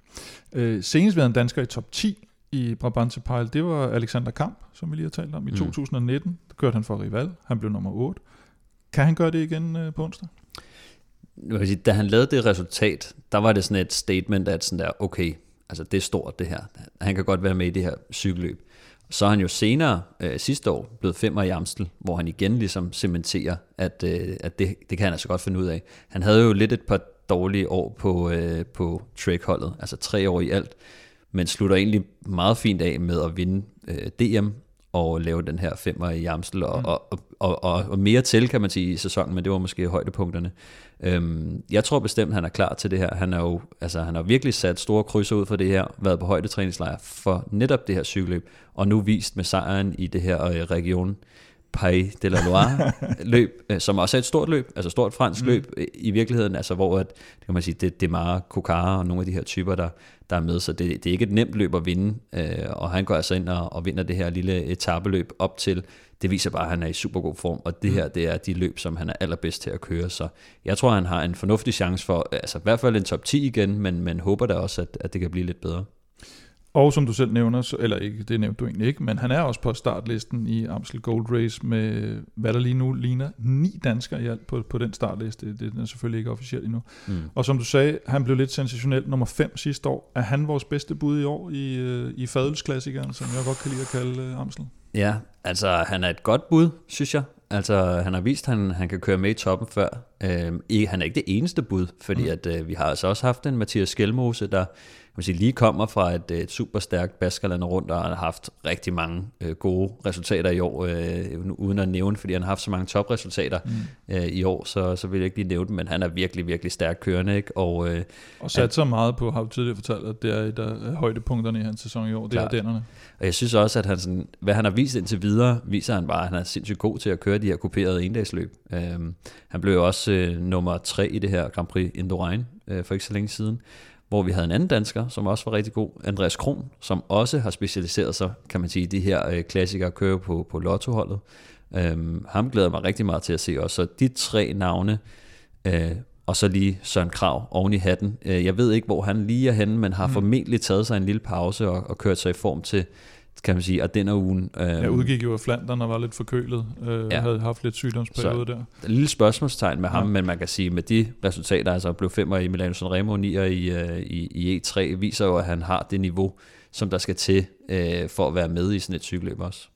Øh, senest været en dansker i top 10 i Brabantse Pejl, det var Alexander Kamp, som vi lige har talt om, i mm. 2019. Der kørte han for Rival, han blev nummer 8. Kan han gøre det igen øh, på onsdag? Jeg vil sige, da han lavede det resultat, der var det sådan et statement, at sådan der, okay, altså det er stort det her. Han kan godt være med i det her cykelløb. Så er han jo senere øh, sidste år blevet femmer i Amstel, hvor han igen ligesom cementerer, at, øh, at det, det kan han altså godt finde ud af. Han havde jo lidt et par dårlige år på, øh, på Trek-holdet, altså tre år i alt, men slutter egentlig meget fint af med at vinde øh, DM og lave den her femmer i Amstel, og, mm. og, og, og, og mere til, kan man sige, i sæsonen, men det var måske højdepunkterne. Øhm, jeg tror bestemt, han er klar til det her. Han har jo altså, han har virkelig sat store krydser ud for det her, været på højdetræningslejr for netop det her cykelløb, og nu vist med sejren i det her øh, region Pays de la Loire løb, øh, som også er et stort løb, altså stort fransk mm. løb i virkeligheden, altså hvor at, det kan man sige, det, det er meget Kokara og nogle af de her typer, der, der er med, så det, det er ikke et nemt løb at vinde, øh, og han går altså ind og, og vinder det her lille etabeløb op til, det viser bare, at han er i super god form, og det mm. her, det er de løb, som han er allerbedst til at køre, så jeg tror, han har en fornuftig chance for, altså i hvert fald en top 10 igen, men, men håber da også, at, at det kan blive lidt bedre. Og som du selv nævner, eller ikke, det nævnte du egentlig ikke, men han er også på startlisten i Amstel Gold Race med, hvad der lige nu ligner, ni danskere i alt på, på den startliste. Det, det er selvfølgelig ikke officielt endnu. Mm. Og som du sagde, han blev lidt sensationel nummer 5 sidste år. Er han vores bedste bud i år i, øh, i fadelsklassikeren, som jeg godt kan lide at kalde uh, Amstel? Ja, altså han er et godt bud, synes jeg. Altså, han har vist, at han, han kan køre med i toppen før. Øhm, han er ikke det eneste bud, fordi mm. at, øh, vi har altså også haft en Mathias Skelmose, der man sige, lige kommer fra et, et super stærkt Baskerland rundt, og har haft rigtig mange øh, gode resultater i år, øh, uden at nævne, fordi han har haft så mange topresultater mm. øh, i år, så, så vil jeg ikke lige nævne dem, men han er virkelig, virkelig stærk kørende. Ikke? Og, øh, og sat så meget på, har du tidligere fortalt, at det er et af højdepunkterne i hans sæson i år, det er dennerne. Og jeg synes også, at han sådan, hvad han har vist indtil videre, viser han bare, at han er sindssygt god til at køre de her kuperede endagsløb. Øhm, han blev også øh, nummer tre i det her Grand Prix Indurain øh, for ikke så længe siden hvor vi havde en anden dansker, som også var rigtig god, Andreas Kron, som også har specialiseret sig, kan man sige, de her øh, klassikere kører på, på lottoholdet. Øhm, ham glæder mig rigtig meget til at se også. Så de tre navne, øh, og så lige Søren Krav oven i hatten. Øh, jeg ved ikke, hvor han lige er henne, men har mm. formentlig taget sig en lille pause og, og kørt sig i form til, kan man sige, og den ugen. Øh, jeg udgik jo af Flandern og var lidt forkølet, øh, ja. havde haft lidt sygdomsperiode der. Et lille spørgsmålstegn med ham, ja. men man kan sige, med de resultater, altså blev femmer i Milano Sanremo, nier i, øh, i, i E3, viser jo, at han har det niveau, som der skal til øh, for at være med i sådan et cykelløb også.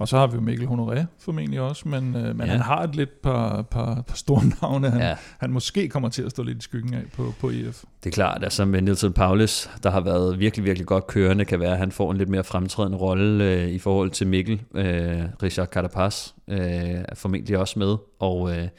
Og så har vi jo Mikkel Honoré formentlig også, men, øh, men ja. han har et lidt par, par, par store navne, han, ja. han måske kommer til at stå lidt i skyggen af på, på EF. Det er klart, altså med Nielsen Paulus, der har været virkelig, virkelig godt kørende, kan være, at han får en lidt mere fremtrædende rolle øh, i forhold til Mikkel. Øh, Richard Carapaz øh, er formentlig også med, og øh, kan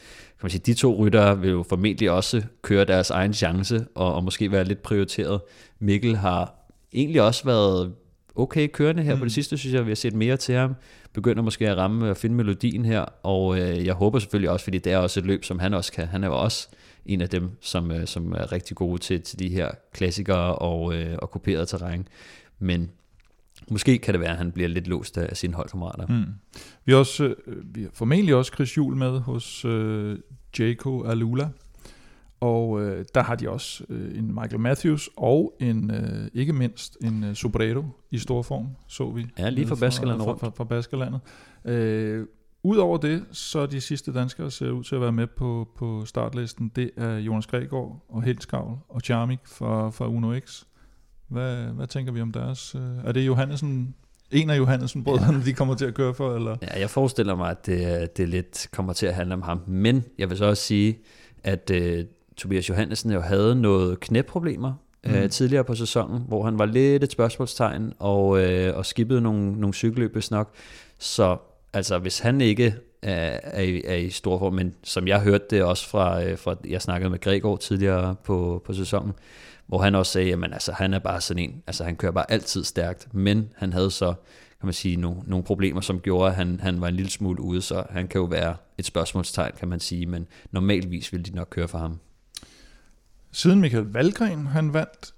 man sige, de to ryttere vil jo formentlig også køre deres egen chance, og, og måske være lidt prioriteret. Mikkel har egentlig også været okay kørende her mm. på det sidste, synes jeg, vi har set mere til ham begynder måske at ramme og finde melodien her, og øh, jeg håber selvfølgelig også, fordi det er også et løb, som han også kan. Han er jo også en af dem, som, øh, som er rigtig gode til, til de her klassikere og, øh, og kuperet terræn. Men måske kan det være, at han bliver lidt låst af sine holdkammerater. Mm. Vi, har også, øh, vi har formentlig også Chris Juhl med hos øh, Jaco Alula, og øh, der har de også øh, en Michael Matthews og en øh, ikke mindst en øh, Sobrero i stor form, så vi. Ja, lige fra Baskerlandet rundt. Fra, fra, fra Baskerlandet. Øh, Udover det, så de sidste danskere ser ud til at være med på, på startlisten. Det er Jonas Gregor og Helskavl og Charmik fra, fra Uno X. Hvad, hvad tænker vi om deres? Øh, er det Johannesen, en af Johannesen brødrene, ja. de kommer til at køre for? Eller? Ja, jeg forestiller mig, at det, det lidt kommer til at handle om ham. Men jeg vil så også sige, at øh, Tobias Johannesen jo havde noget knæproblemer øh, mm. øh, tidligere på sæsonen, hvor han var lidt et spørgsmålstegn og, øh, og skippede nogle, nogle cykelløb nok. Så altså, hvis han ikke er, er, i, er i stor form, men som jeg hørte det også fra, øh, fra jeg snakkede med Gregor tidligere på, på sæsonen, hvor han også sagde, at altså, han er bare sådan en, altså han kører bare altid stærkt, men han havde så kan man sige, nogle, nogle problemer, som gjorde, at han, han var en lille smule ude, så han kan jo være et spørgsmålstegn, kan man sige, men normalvis vil de nok køre for ham. Siden Michael Valgren han vandt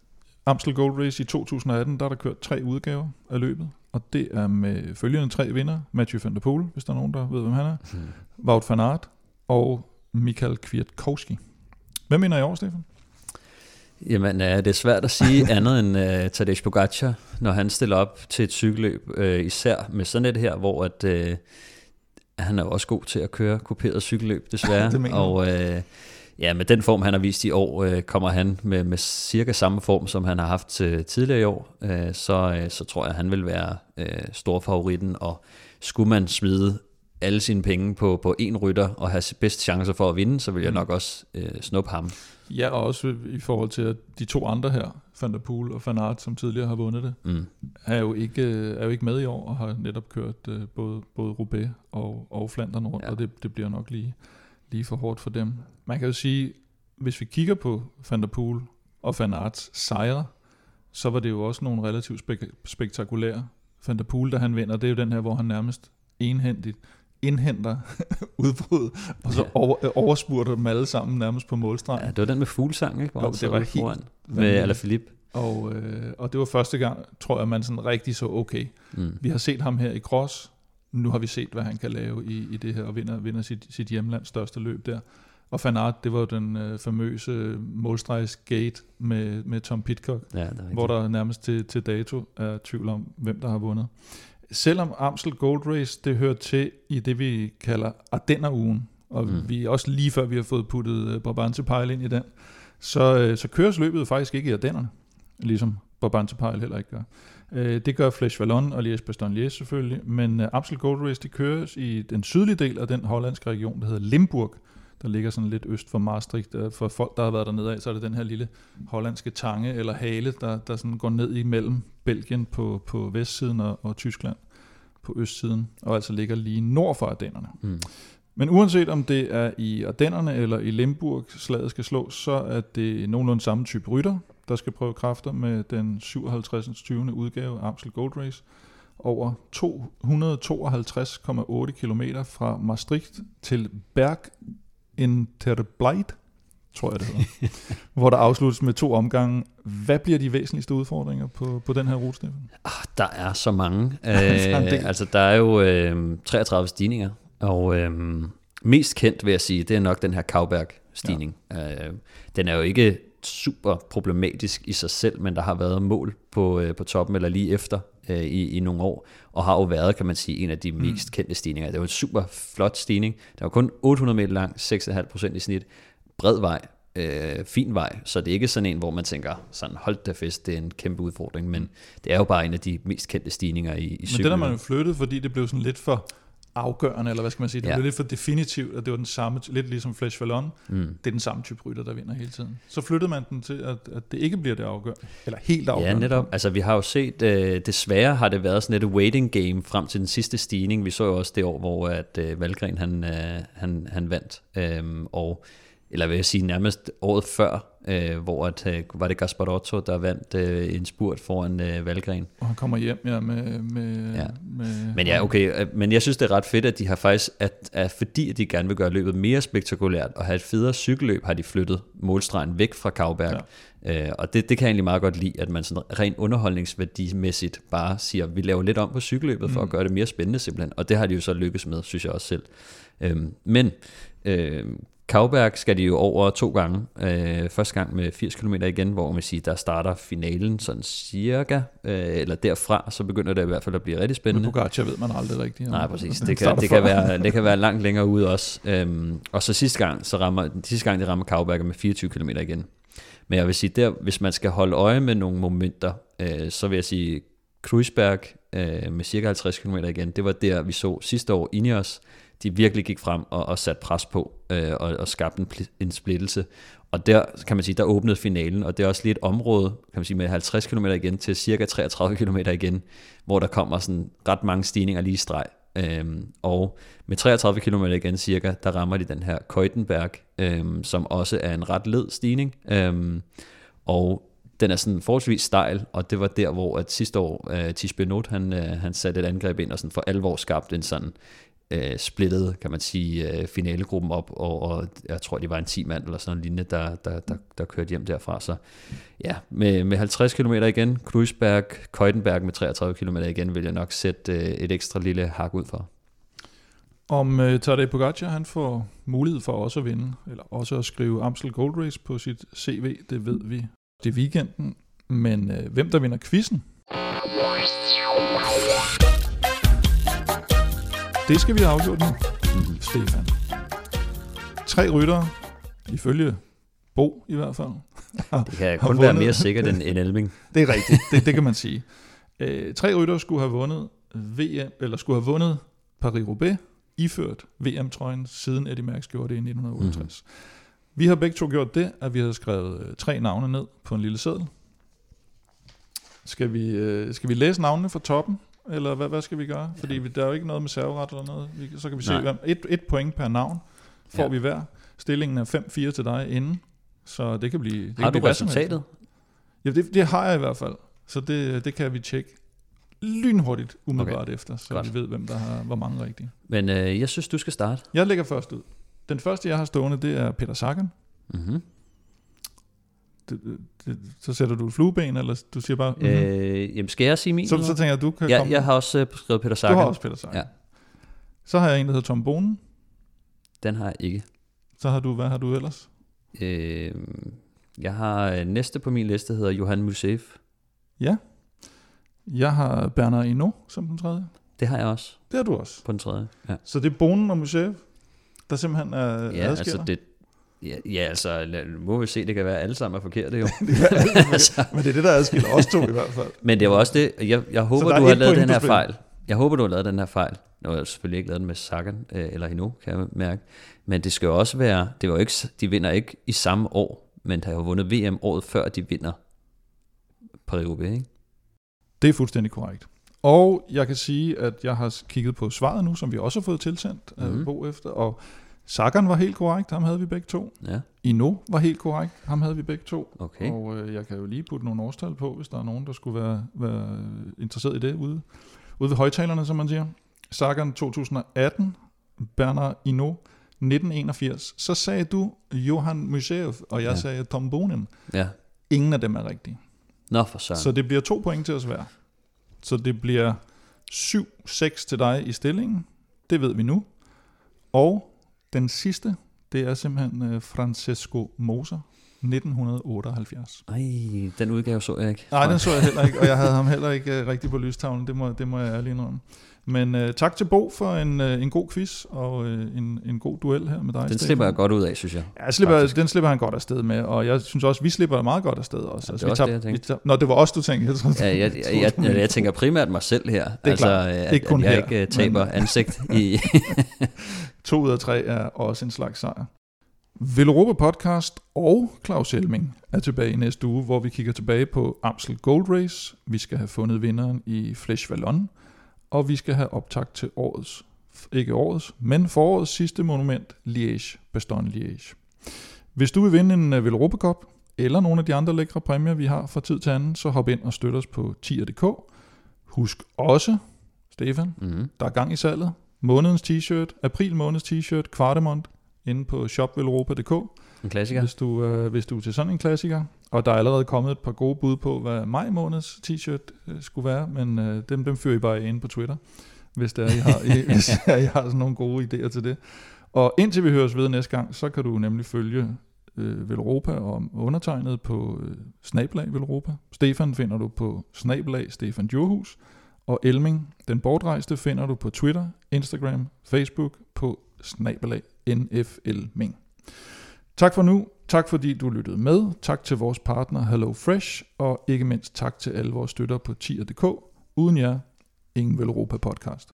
Amstel Gold Race i 2018, der er der kørt tre udgaver af løbet, og det er med følgende tre vinder, Mathieu van der Poel, hvis der er nogen, der ved, hvem han er, hmm. Wout van Aert og Michael Kwiatkowski. Hvem vinder i år, Stefan? Jamen, uh, det er svært at sige andet end uh, Tadej Pogacar, når han stiller op til et cykelløb, uh, især med sådan et her, hvor at, uh, han er også god til at køre kuperet cykelløb, desværre. og uh, Ja, med den form, han har vist i år, øh, kommer han med, med cirka samme form, som han har haft øh, tidligere i år, øh, så, øh, så tror jeg, han vil være øh, stor favoritten, og skulle man smide alle sine penge på, på én rytter og have bedst chancer for at vinde, så vil jeg mm. nok også øh, snuppe ham. Ja, og også i forhold til at de to andre her, Van der Poel og Van Aert, som tidligere har vundet det, mm. er, jo ikke, er jo ikke med i år og har netop kørt øh, både, både Roubaix og, og Flandern rundt, ja. og det, det bliver nok lige lige for hårdt for dem. Man kan jo sige, hvis vi kigger på Van der Poel og Van Aerts sejre, så var det jo også nogle relativt spek- spektakulære. Van der Poel, da han vinder, det er jo den her, hvor han nærmest enhændigt indhenter udbrud, og så Ja. over, overspurter dem alle sammen nærmest på målstregen. Ja, det var den med fuglesang, ikke? Hvor Jo, det var helt foran Med. Alaphilippe. Og, øh, og det var første gang, tror jeg, man sådan rigtig så, okay, Mm. vi har set ham her i cross, nu har vi set, hvad han kan lave i, i det her, og vinder, vinder sit, sit hjemlands største løb der. Og Van Aert, det var jo den øh, famøse målstregsgate med, med Tom Pitcock, Ja, hvor der nærmest til, til dato er tvivl om, hvem der har vundet. Selvom Amstel Gold Race, det hører til i det, vi kalder Ardenner-ugen, og Mm. vi også lige før vi har fået puttet øh, Brabantse Pejl ind i den, så, øh, så køres løbet faktisk ikke i Ardennerne, ligesom Brabantse Pejl heller ikke gør. Øh, Det gør Flesh Wallon og Liège Bastogne Liège selvfølgelig, men øh, Amstel Gold Race, det køres i den sydlige del af den hollandske region, der hedder Limburg, der ligger sådan lidt øst for Maastricht. Øh, For folk, der har været dernede af, så er det den her lille hollandske tange eller hale, der, der sådan går ned imellem Belgien på, på vestsiden og, og Tyskland på østsiden, og altså ligger lige nord for Ardennerne. Mm. Men uanset om det er i Ardennerne eller i Limburg, slaget skal slås, så er det nogenlunde samme type rytter, der skal prøve kræfter med den 57. 20. udgave Amstel Gold Race over 252,8 km fra Maastricht til Berg Interbleit, tror jeg det hedder, hvor der afsluttes med to omgange. Hvad bliver de væsentligste udfordringer på, på den her rute, Stefan? Ah, der er så mange. del. øh, altså, der er jo øh, 33 stigninger, og øh, mest kendt, vil jeg sige, det er nok den her Kauberg-stigning. Ja. Øh, den er jo ikke super problematisk i sig selv, men der har været mål på, øh, på toppen eller lige efter øh, i, i nogle år, og har jo været, kan man sige, en af de mest kendte stigninger. Det var en super flot stigning. Den var kun 800 meter lang, 6,5% i snit, bred vej, øh, fin vej, så det er ikke sådan en, hvor man tænker, sådan hold da fest, det er en kæmpe udfordring, men det er jo bare en af de mest kendte stigninger i, i Men den har man jo flyttet, fordi det blev sådan lidt for afgørende, eller hvad skal man sige, det Ja. blev lidt for definitivt, at det var den samme, lidt ligesom Flash Vallon, Mm. det er den samme type rytter, der vinder hele tiden. Så flyttede man den til, at, at det ikke bliver det afgørende, eller helt Ja, afgørende. netop. Altså, vi har jo set, øh, desværre har det været sådan et waiting game frem til den sidste stigning. Vi så jo også det år, hvor at, øh, Valgren han, øh, han, han vandt. Øhm, og, eller vil jeg sige nærmest året før, øh, hvor at, øh, var det Gasparotto, der vandt øh, en spurt foran øh, Valgren. Og han kommer hjem ja, med, med, Ja. med... Men ja, okay, øh, men jeg synes, det er ret fedt, at de har faktisk, at, at fordi de gerne vil gøre løbet mere spektakulært og have et federe cykelløb, har de flyttet målstregen væk fra Kauberg. Ja. Øh, og det, det kan jeg egentlig meget godt lide, at man sådan rent underholdningsværdimæssigt bare siger, vi laver lidt om på cykelløbet for at gøre det mere spændende simpelthen. Og det har de jo så lykkes med, synes jeg også selv. Øhm, men øh, Kauberg skal de jo over to gange. Øh, første gang med 80 km igen, hvor man siger, der starter finalen sådan cirka, øh, eller derfra, så begynder det i hvert fald at blive rigtig spændende. Pogacar ved man aldrig rigtigt. Nej, præcis. Det kan, det, kan være, det kan være langt længere ude også. Øhm, og så sidste gang, så rammer, sidste gang de rammer Kauberger med 24 km igen. Men jeg vil sige, der, hvis man skal holde øje med nogle momenter, øh, så vil jeg sige, Kreuzberg øh, med cirka 50 km igen, det var der, vi så sidste år Ineos, de virkelig gik frem og, og satte pres på øh, og, og skabte en, en splittelse. Og der kan man sige, der åbnede finalen, og det er også lige et område, kan man sige, med 50 km igen til cirka 33 km igen, hvor der kommer sådan ret mange stigninger lige i streg. Øhm, og med 33 km igen cirka, der rammer de den her Køjtenberg, øhm, som også er en ret led stigning. Øhm, og den er sådan forholdsvis stejl, og det var der, hvor at sidste år øh, uh, Tish Benot, han, uh, han satte et angreb ind og sådan for alvor skabte en sådan øh, splittet, kan man sige, øh, finalegruppen op, og, og jeg tror, det var en 10 mand eller sådan en linje, der, der, der, der kørte hjem derfra. Så ja, med, med 50 km igen, Kreuzberg, Køjtenberg med 33 km igen, vil jeg nok sætte øh, et ekstra lille hak ud for. Om øh, Tadej Pogacar han får mulighed for også at vinde, eller også at skrive Amstel Gold Race på sit CV, det ved vi. Det er weekenden, men øh, hvem der vinder quizzen? Det skal vi have afgjort nu, Stefan. Tre ryttere, ifølge Bo i hvert fald. Det kan kun være vundet. mere sikkert end, end Elming. Det er rigtigt, det, det kan man sige. Øh, tre ryttere skulle have vundet VM, eller skulle have vundet Paris-Roubaix, iført VM-trøjen, siden Eddie Merckx gjorde det i 1968. Mm. Vi har begge to gjort det, at vi har skrevet øh, tre navne ned på en lille seddel. Skal vi, øh, skal vi læse navnene fra toppen, eller hvad, hvad skal vi gøre? Fordi vi, der er jo ikke noget med serveret eller noget. Vi, så kan vi se, Nej. hvem, et, et point per navn får Ja. vi hver. Stillingen er 5-4 til dig inden, så det kan blive... Det Har kan du blive resultatet? Ja, det, det har jeg i hvert fald. Så det, det kan vi tjekke lynhurtigt umiddelbart okay. efter, så Godt. vi ved, hvem der har hvor mange rigtige. Men øh, jeg synes, du skal starte. Jeg lægger først ud. Den første, jeg har stående, det er Peter Sagan. Mm-hmm. Det, det, så sætter du et flueben, eller du siger bare... Mm-hmm. Øh, jamen, skal jeg sige min? så, så tænker jeg, du kan ja, komme... jeg har også øh, skrevet Peter du Sagan. har også Peter Sagan. Ja. Så har jeg en, der hedder Tom Bonen. Den har jeg ikke. Så har du, hvad har du ellers? Øh, jeg har øh, næste på min liste, hedder Johan Museev. Ja. Jeg har Bernard Hinault som den tredje. Det har jeg også Det har du også. på den tredje. Ja, Så det er Bonen og Musev, der simpelthen er ja adskiller. altså det... Ja, ja, altså, lad- må vi se, det kan være, at alle sammen er forkerte jo. altså. Men det er det, der adskiller os to i hvert fald. Men det var også det, jeg, jeg håber, der er du har et lavet den her spil. fejl. Jeg håber, du har lavet den her fejl. Nu har jeg selvfølgelig ikke lavet den med Sagan øh, eller Hino, kan jeg mærke. Men det skal jo også være, det var ikke, de vinder ikke i samme år, men de har jo vundet VM året før, de vinder Paris-Roubaix, ikke? Det er fuldstændig korrekt. Og jeg kan sige, at jeg har kigget på svaret nu, som vi også har fået tilsendt Mhm. mm. Bo efter, og Sagan var helt korrekt, ham havde vi begge to. Ja, Ino var helt korrekt, ham havde vi begge to. okay. Og øh, jeg kan jo lige putte nogle årstal på, hvis der er nogen, der skulle være, være interesseret i det ude, ude ved højtalerne, som man siger. Sagan 2018, Bernard Hinault 1981. Så sagde du Johan Museev, og jeg Ja. sagde Tom Bonen. Ja. Ingen af dem er rigtige. Nå for søren. Så det bliver to point til os hver. Så det bliver 7-6 til dig i stillingen. Det ved vi nu. Og den sidste, det er simpelthen øh, Francesco Moser, 1978. Ej, den udgave så jeg ikke. Nej, den så jeg heller ikke, og jeg havde ham heller ikke uh, rigtig på lystavlen, det må, det må jeg ærligt indrømme. Men uh, tak til Bo for en, uh, en god quiz og uh, en, en god duel her med dig. Den Stefan. slipper jeg godt ud af, synes jeg. Ja, jeg slipper, faktisk. den slipper han godt afsted med, og jeg synes også, vi slipper meget godt afsted også. det er vi også tager- det, jeg tænkte. vi tager- Nå, det var også du tænkte. Jeg, tror, Ja, jeg, jeg, jeg, jeg, tænker primært mig selv her. er altså, klart. at, Ikke kun at jeg her, ikke taber men- ansigt i... To ud af tre er også en slags sejr. Velropa Podcast og Claus Helming er tilbage i næste uge, hvor vi kigger tilbage på Amstel Gold Race. Vi skal have fundet vinderen i Flesh Vallon, og vi skal have optakt til årets, ikke årets, men forårets sidste monument, Liège, Bastogne Liège. Hvis du vil vinde en uh, Velropa Cup, eller nogle af de andre lækre præmier, vi har fra tid til anden, så hop ind og støt os på tier.dk. Husk også, Stefan, mm. der er gang i salget. Månedens t-shirt, april måneds t-shirt, Kvartemont, inde på shopvelropa.dk, En klassiker. hvis du, øh, hvis du er til sådan en klassiker. Og der er allerede kommet et par gode bud på, hvad maj måneds t-shirt øh, skulle være, men øh, dem, dem fyrer I bare ind på Twitter, hvis, det er, I har, I, hvis det er, I har sådan nogle gode idéer til det. Og indtil vi høres ved næste gang, så kan du nemlig følge øh, Velropa og undertegnet på øh, Snablag Velropa. Stefan finder du på Snablag Stefan Djurhus. Og Elming, den bortrejste, finder du på Twitter, Instagram, Facebook på snabelag NFL-ming. Tak for nu. Tak fordi du lyttede med. Tak til vores partner Hello Fresh og ikke mindst tak til alle vores støtter på tier.dk. Uden jer, ingen vel Europa podcast.